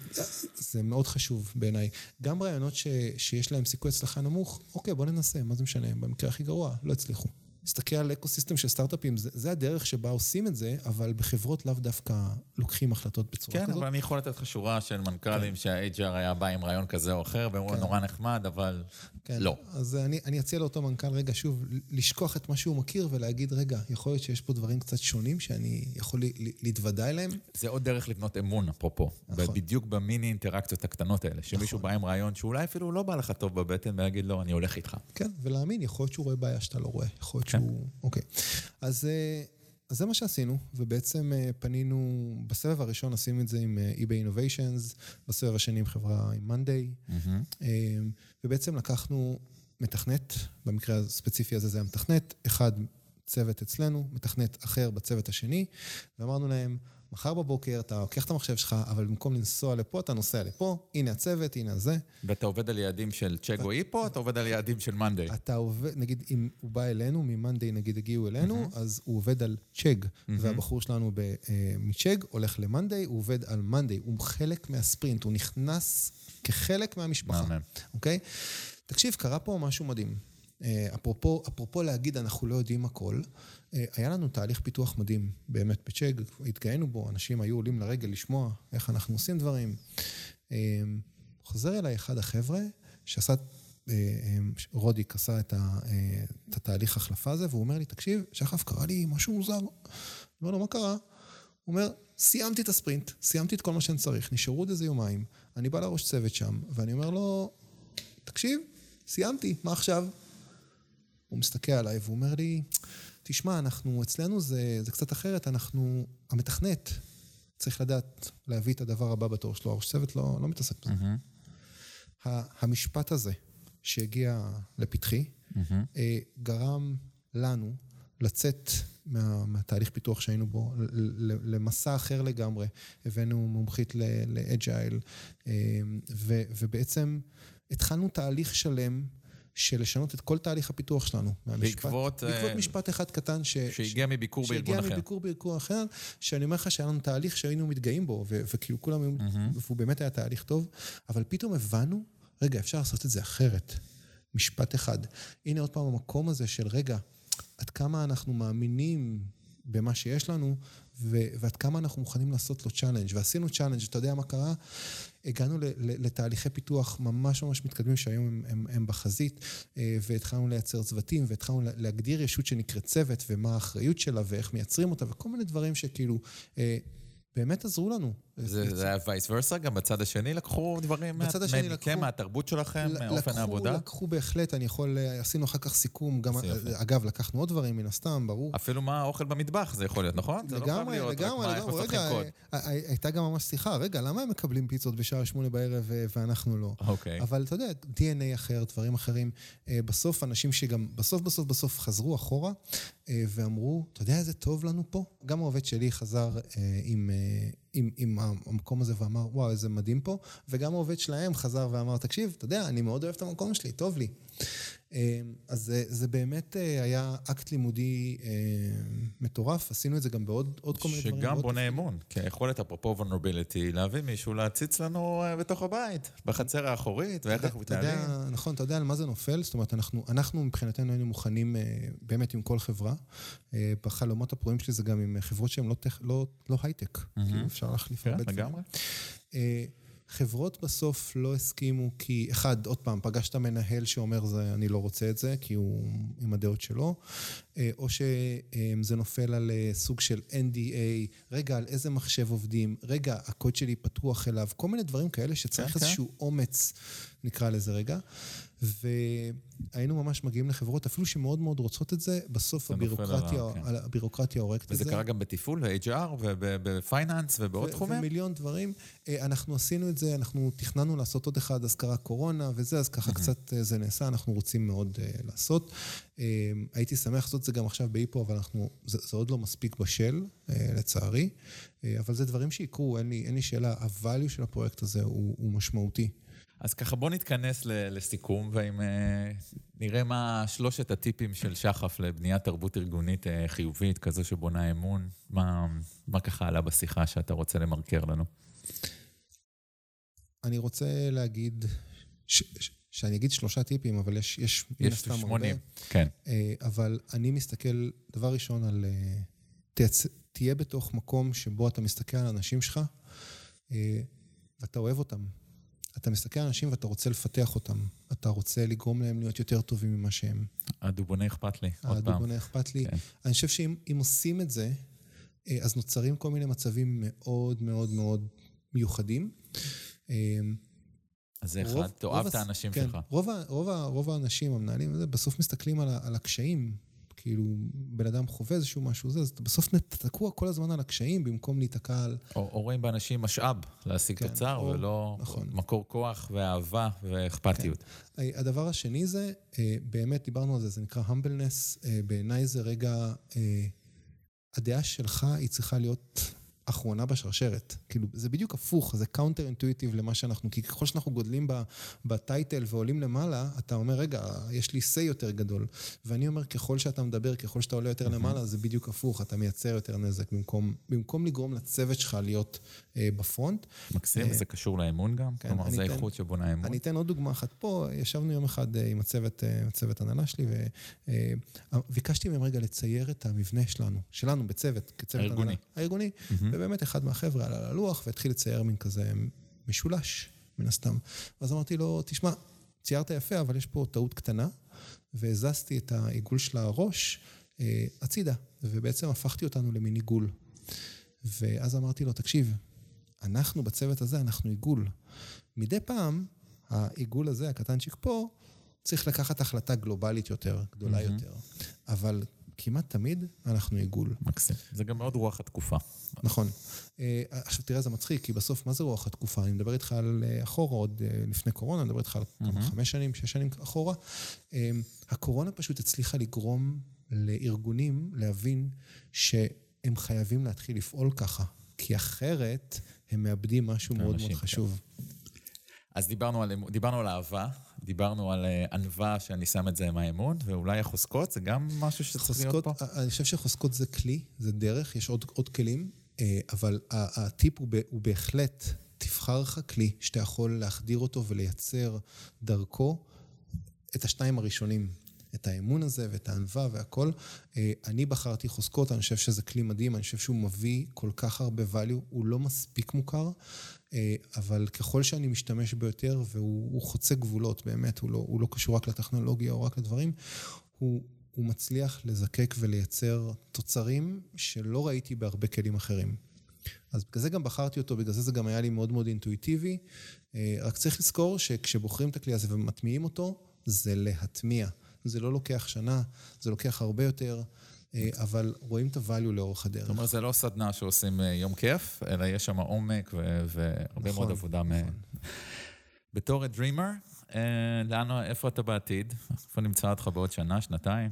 Speaker 1: זה מאוד חשוב בעיניי. גם רעיונות ש, שיש להם סיכוי הצלחה נמוך, אוקיי, בוא ננסה, מה זה משנה? במקרה הכי גרוע, לא הצליחו. להסתכל על אקו-סיסטם של סטארט-אפים, זה, זה הדרך שבה עושים את זה, אבל בחברות לאו דווקא לוקחים החלטות בצורה
Speaker 2: כן,
Speaker 1: כזאת.
Speaker 2: כן, אבל אני יכול לתת לך שורה של מנכ"לים כן. שה- HR היה בא עם רעיון כזה או אחר, והם כן. נורא נחמד, אבל כן. לא.
Speaker 1: אז אני, אני אציע לאותו מנכ"ל, רגע, שוב, לשכוח את מה שהוא מכיר ולהגיד, רגע, יכול להיות שיש פה דברים קצת שונים שאני יכול להתוודע אליהם.
Speaker 2: זה עוד דרך לבנות אמון, אפרופו. נכון. בדיוק במיני אינטראקציות הקטנות האלה, שמישהו נכון. בא עם רעיון שאולי אפילו לא בא לך טוב בבטן, ויגיד לו, אני הולך איתך.
Speaker 1: כן, ולהאמין, יכול להיות שהוא רואה בעיה שאתה לא רואה. יכול להיות. שהוא... אוקיי. אז... אה, אז זה מה שעשינו, ובעצם אה, פנינו, בסבב הראשון עשינו את זה עם אה, eBay Innovations, בסבב השני עם חברה עם Monday, mm-hmm. ובעצם לקחנו מתכנת, במקרה הספציפי הזה זה היה מתכנת, אחד צוות אצלנו, מתכנת אחר בצוות השני, ואמרנו להם, מחר בבוקר אתה לוקח את המחשב שלך, אבל במקום לנסוע לפה, אתה נוסע לפה, הנה הצוות, הנה זה.
Speaker 2: ואתה עובד על יעדים של צ'ק או איפו, אתה עובד על יעדים של מאנדיי?
Speaker 1: אתה עובד, נגיד, אם הוא בא אלינו, ממאנדיי נגיד הגיעו אלינו, אז הוא עובד על צ'ג, והבחור שלנו אה, מצ'ג הולך למאנדיי, הוא עובד על מאנדיי, הוא חלק מהספרינט, הוא נכנס כחלק מהמשפחה, אוקיי? תקשיב, קרה פה משהו מדהים. אה, אפרופו, אפרופו להגיד אנחנו לא יודעים הכל, היה לנו תהליך פיתוח מדהים באמת בצ'ג, התגאינו בו, אנשים היו עולים לרגל לשמוע איך אנחנו עושים דברים. אה, חוזר אליי אחד החבר'ה שעשה, רודיק עשה את, ה, את התהליך החלפה הזה, והוא אומר לי, תקשיב, שחף, קרה לי משהו מוזר. אני אומר לו, מה קרה? הוא אומר, סיימתי את הספרינט, סיימתי את כל מה שאני צריך, נשארו עוד איזה יומיים, אני בא לראש צוות שם, ואני אומר לו, תקשיב, סיימתי, מה עכשיו? הוא מסתכל עליי והוא אומר לי, תשמע, אנחנו, אצלנו זה, זה קצת אחרת, אנחנו, המתכנת צריך לדעת להביא את הדבר הבא בתור שלו, הראש צוות לא, לא מתעסק בזה. Mm-hmm. המשפט הזה שהגיע לפתחי, mm-hmm. גרם לנו לצאת מה, מהתהליך פיתוח שהיינו בו למסע אחר לגמרי. הבאנו מומחית לאג'ייל, אה, ובעצם התחלנו תהליך שלם של לשנות את כל תהליך הפיתוח שלנו.
Speaker 2: בעקבות...
Speaker 1: בעקבות uh, משפט אחד קטן ש...
Speaker 2: שהגיע מביקור בארגון אחר.
Speaker 1: שהגיע מביקור בארגון אחר, שאני אומר לך שהיה לנו תהליך שהיינו מתגאים בו, ו- וכאילו כולם, mm-hmm. והוא באמת היה תהליך טוב, אבל פתאום הבנו, רגע, אפשר לעשות את זה אחרת. משפט אחד. הנה עוד פעם המקום הזה של, רגע, עד כמה אנחנו מאמינים במה שיש לנו, ו- ועד כמה אנחנו מוכנים לעשות לו challenge. ועשינו challenge, אתה יודע מה קרה? הגענו לתהליכי פיתוח ממש ממש מתקדמים, שהיום הם, הם, הם בחזית, אה, והתחלנו לייצר צוותים, והתחלנו להגדיר ישות שנקראת צוות, ומה האחריות שלה, ואיך מייצרים אותה, וכל מיני דברים שכאילו... אה, באמת עזרו לנו.
Speaker 2: זה, זה היה וייס ורסה, גם בצד השני לקחו דברים
Speaker 1: בצד השני
Speaker 2: מכם, מהתרבות שלכם, מאופן העבודה?
Speaker 1: לקחו בהחלט, אני יכול, עשינו אחר כך סיכום, גם, אגב, לקחנו עוד דברים מן הסתם, ברור.
Speaker 2: אפילו מה האוכל במטבח זה יכול להיות, נכון?
Speaker 1: לגמרי, לא לגמרי, מה, איך רגע, הייתה גם ממש שיחה, רגע, למה הם מקבלים פיצות בשעה שמונה בערב ואנחנו לא?
Speaker 2: אוקיי.
Speaker 1: אבל אתה יודע, DNA אחר, דברים אחרים. בסוף, אנשים שגם, בסוף, בסוף, בסוף חזרו אחורה, ואמרו, אתה יודע איזה טוב לנו פה? גם העובד שלי חזר עם... עם, עם המקום הזה ואמר, וואו, איזה מדהים פה, וגם העובד שלהם חזר ואמר, תקשיב, אתה יודע, אני מאוד אוהב את המקום שלי, טוב לי. אמ, אז זה, זה באמת אה, היה אקט לימודי אה, מטורף, עשינו את זה גם בעוד כל מיני דברים.
Speaker 2: שגם בונה אמון, כי היכולת, אפרופו vulnerability, להביא מישהו להציץ לנו אה, בתוך הבית, בחצר האחורית, ואיך אנחנו מתנהלים.
Speaker 1: נכון, אתה יודע על מה זה נופל? זאת אומרת, אנחנו, אנחנו מבחינתנו היינו מוכנים באמת עם כל חברה. בחלומות הפרועים שלי זה גם עם חברות שהן לא, לא, לא הייטק, כאילו אפשר להחליף
Speaker 2: כן, הרבה דברים. לגמרי.
Speaker 1: חברות בסוף לא הסכימו כי, אחד, עוד פעם, פגשת מנהל שאומר, זה, אני לא רוצה את זה, כי הוא עם הדעות שלו, או שזה נופל על סוג של NDA, רגע, על איזה מחשב עובדים, רגע, הקוד שלי פתוח אליו, כל מיני דברים כאלה שצריך איזשהו אומץ, נקרא לזה רגע. והיינו ממש מגיעים לחברות, אפילו שמאוד מאוד רוצות את זה, בסוף הבירוקרטיה, כן. הבירוקרטיה הורגת את זה.
Speaker 2: וזה קרה גם בתפעול, ב-HR ובפייננס ובעוד תחומים.
Speaker 1: ומיליון דברים. אנחנו עשינו את זה, אנחנו תכננו לעשות עוד אחד, אז קרה קורונה וזה, אז ככה קצת זה נעשה, אנחנו רוצים מאוד לעשות. הייתי שמח לעשות את זה גם עכשיו באיפו, אבל אנחנו, זה, זה עוד לא מספיק בשל, לצערי. אבל זה דברים שיקרו, אין לי, אין לי שאלה, הvalue של הפרויקט הזה הוא, הוא משמעותי.
Speaker 2: אז ככה בוא נתכנס לסיכום, ואם נראה מה שלושת הטיפים של שחף לבניית תרבות ארגונית חיובית, כזו שבונה אמון, מה, מה ככה עלה בשיחה שאתה רוצה למרקר לנו?
Speaker 1: אני רוצה להגיד, ש, ש, שאני אגיד שלושה טיפים, אבל יש, יש מן
Speaker 2: הסתם הרבה. יש שמונים, כן.
Speaker 1: אבל אני מסתכל, דבר ראשון, על... תייצ... תהיה בתוך מקום שבו אתה מסתכל על האנשים שלך, ואתה אוהב אותם. אתה מסתכל על אנשים ואתה רוצה לפתח אותם. אתה רוצה לגרום להם להיות יותר טובים ממה שהם.
Speaker 2: הדובונה אכפת לי, עוד פעם.
Speaker 1: הדובונה אכפת לי. כן. אני חושב שאם עושים את זה, אז נוצרים כל מיני מצבים מאוד מאוד מאוד מיוחדים.
Speaker 2: אז זה אחד, תאהב את האנשים כן, שלך.
Speaker 1: רוב, רוב, רוב האנשים, המנהלים, בסוף מסתכלים על, על הקשיים. כאילו, בן אדם חווה איזשהו משהו, זה, אז אתה בסוף תקוע כל הזמן על הקשיים במקום להיתקע על...
Speaker 2: או, או רואים באנשים משאב להשיג כן, תוצר, או, ולא נכון. מקור כוח ואהבה ואכפתיות.
Speaker 1: כן. הדבר השני זה, אה, באמת דיברנו על זה, זה נקרא humbleness, אה, בעיניי זה רגע, אה, הדעה שלך היא צריכה להיות אחרונה בשרשרת. כאילו, זה בדיוק הפוך, זה counter intuitive למה שאנחנו, כי ככל שאנחנו גודלים ב title ועולים למעלה, אתה אומר, רגע, יש לי say יותר גדול. ואני אומר, ככל שאתה מדבר, ככל שאתה עולה יותר למעלה, זה בדיוק הפוך, אתה מייצר יותר נזק, במקום, במקום לגרום לצוות שלך להיות אה, בפרונט.
Speaker 2: מקסים, אה, זה קשור לאמון גם? כן, כלומר, זה איכות שבונה אמון.
Speaker 1: אני אתן עוד דוגמה אחת פה, ישבנו יום אחד אה, עם הצוות, אה, הצוות הנהלה שלי, וביקשתי מהם רגע לצייר את המבנה שלנו, שלנו בצוות, כצוות.
Speaker 2: הנהלה.
Speaker 1: הארגוני. ובאמת אחד מהחבר'ה עלה ללוח והתחיל לצייר מין כזה משולש, מן הסתם. ואז אמרתי לו, תשמע, ציירת יפה, אבל יש פה טעות קטנה, והזזתי את העיגול של הראש אה, הצידה, ובעצם הפכתי אותנו למין עיגול. ואז אמרתי לו, תקשיב, אנחנו בצוות הזה, אנחנו עיגול. מדי פעם, העיגול הזה, הקטנצ'יק פה, צריך לקחת החלטה גלובלית יותר, גדולה mm-hmm. יותר. אבל כמעט תמיד אנחנו עיגול.
Speaker 2: מקסים. זה גם מאוד רוח התקופה.
Speaker 1: נכון. אה, עכשיו תראה, זה מצחיק, כי בסוף, מה זה רוח התקופה? אני מדבר איתך על אה, אחורה, עוד אה, לפני קורונה, אני מדבר איתך על. חמש שנים, שש שנים אחורה. הקורונה פשוט הצליחה לגרום לארגונים להבין שהם חייבים להתחיל לפעול ככה, כי אחרת הם מאבדים משהו מאוד מאוד חשוב. כן.
Speaker 2: אז דיברנו על, דיברנו על אהבה, דיברנו על אה, ענווה, שאני שם את זה עם האמון, ואולי החוזקות, זה גם משהו שצריך להיות פה?
Speaker 1: אה, אני חושב שחוזקות זה כלי, זה דרך, יש עוד, עוד כלים, אה, אבל הטיפ הוא, הוא בהחלט, תבחר לך כלי שאתה יכול להחדיר אותו ולייצר דרכו את השניים הראשונים. את האמון הזה ואת הענווה והכל. אני בחרתי חוזקות, אני חושב שזה כלי מדהים, אני חושב שהוא מביא כל כך הרבה value, הוא לא מספיק מוכר, אבל ככל שאני משתמש בו יותר, והוא חוצה גבולות, באמת, הוא לא, הוא לא קשור רק לטכנולוגיה או רק לדברים, הוא... הוא מצליח לזקק ולייצר תוצרים שלא ראיתי בהרבה כלים אחרים. אז בגלל זה גם בחרתי אותו, בגלל זה זה גם היה לי מאוד מאוד אינטואיטיבי. אה, רק צריך לזכור שכשבוחרים את הכלי הזה ומטמיעים אותו, זה להטמיע. זה לא לוקח שנה, זה לוקח הרבה יותר, אה, אבל רואים את הvalue לאורך הדרך.
Speaker 2: זאת אומרת, זה לא סדנה שעושים אה, יום כיף, אלא יש שם עומק והרבה נכון, מאוד עבודה. נכון. בתור הדרימר, לאן, איפה אתה בעתיד? איפה נמצא אותך בעוד שנה, שנתיים?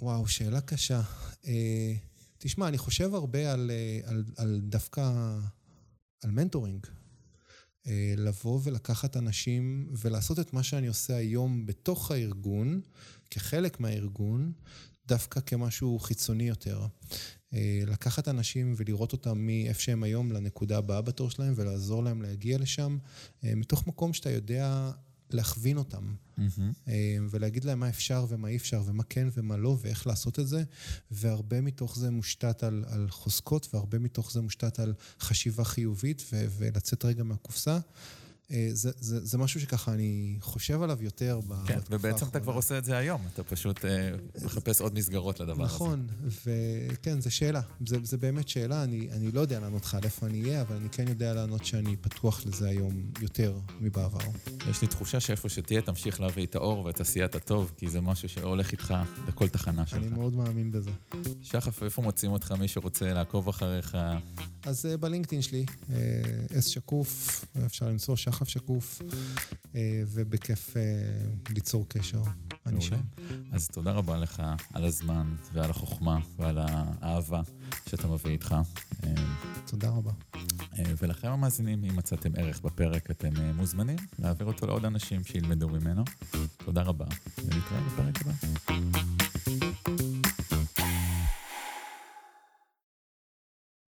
Speaker 1: וואו, שאלה קשה. תשמע, אני חושב הרבה על, על, על דווקא, על מנטורינג. אה, לבוא ולקחת אנשים ולעשות את מה שאני עושה היום בתוך הארגון, כחלק מהארגון, דווקא כמשהו חיצוני יותר. אה, לקחת אנשים ולראות אותם מאיפה שהם היום לנקודה הבאה בתור שלהם ולעזור להם להגיע לשם, אה, מתוך מקום שאתה יודע להכווין אותם, mm-hmm. ולהגיד להם מה אפשר ומה אי אפשר, ומה כן ומה לא, ואיך לעשות את זה, והרבה מתוך זה מושתת על, על חוזקות, והרבה מתוך זה מושתת על חשיבה חיובית, ו- ולצאת רגע מהקופסה. אה, זה, זה, זה משהו שככה אני חושב עליו יותר
Speaker 2: בתקופה האחרונה. כן, ובעצם אתה כבר עושה את זה היום, אתה פשוט אה, מחפש עוד מסגרות לדבר
Speaker 1: נכון, הזה. נכון, וכן, זו שאלה. זה, זה באמת שאלה, אני, אני לא יודע לענות לך על איפה אני אהיה, אבל אני כן יודע לענות שאני פתוח לזה היום יותר מבעבר.
Speaker 2: יש לי תחושה שאיפה שתהיה, תמשיך להביא את האור ואת עשיית הטוב, כי זה משהו שהולך איתך לכל תחנה שלך.
Speaker 1: אני מאוד מאמין בזה.
Speaker 2: שחף, איפה מוצאים אותך, מי שרוצה לעקוב אחריך?
Speaker 1: אז uh, בלינקדאין שלי, אס שקוף, אפשר למצוא שחף. שחף שקוף, אה, ובכיף אה, ליצור קשר. אני שם.
Speaker 2: אז תודה רבה לך על הזמן ועל החוכמה ועל האהבה שאתה מביא איתך.
Speaker 1: אה, תודה רבה.
Speaker 2: ולכם המאזינים, אם מצאתם ערך בפרק, אתם מוזמנים להעביר אותו לעוד אנשים שילמדו ממנו. תודה רבה, ונתראה בפרק הבא.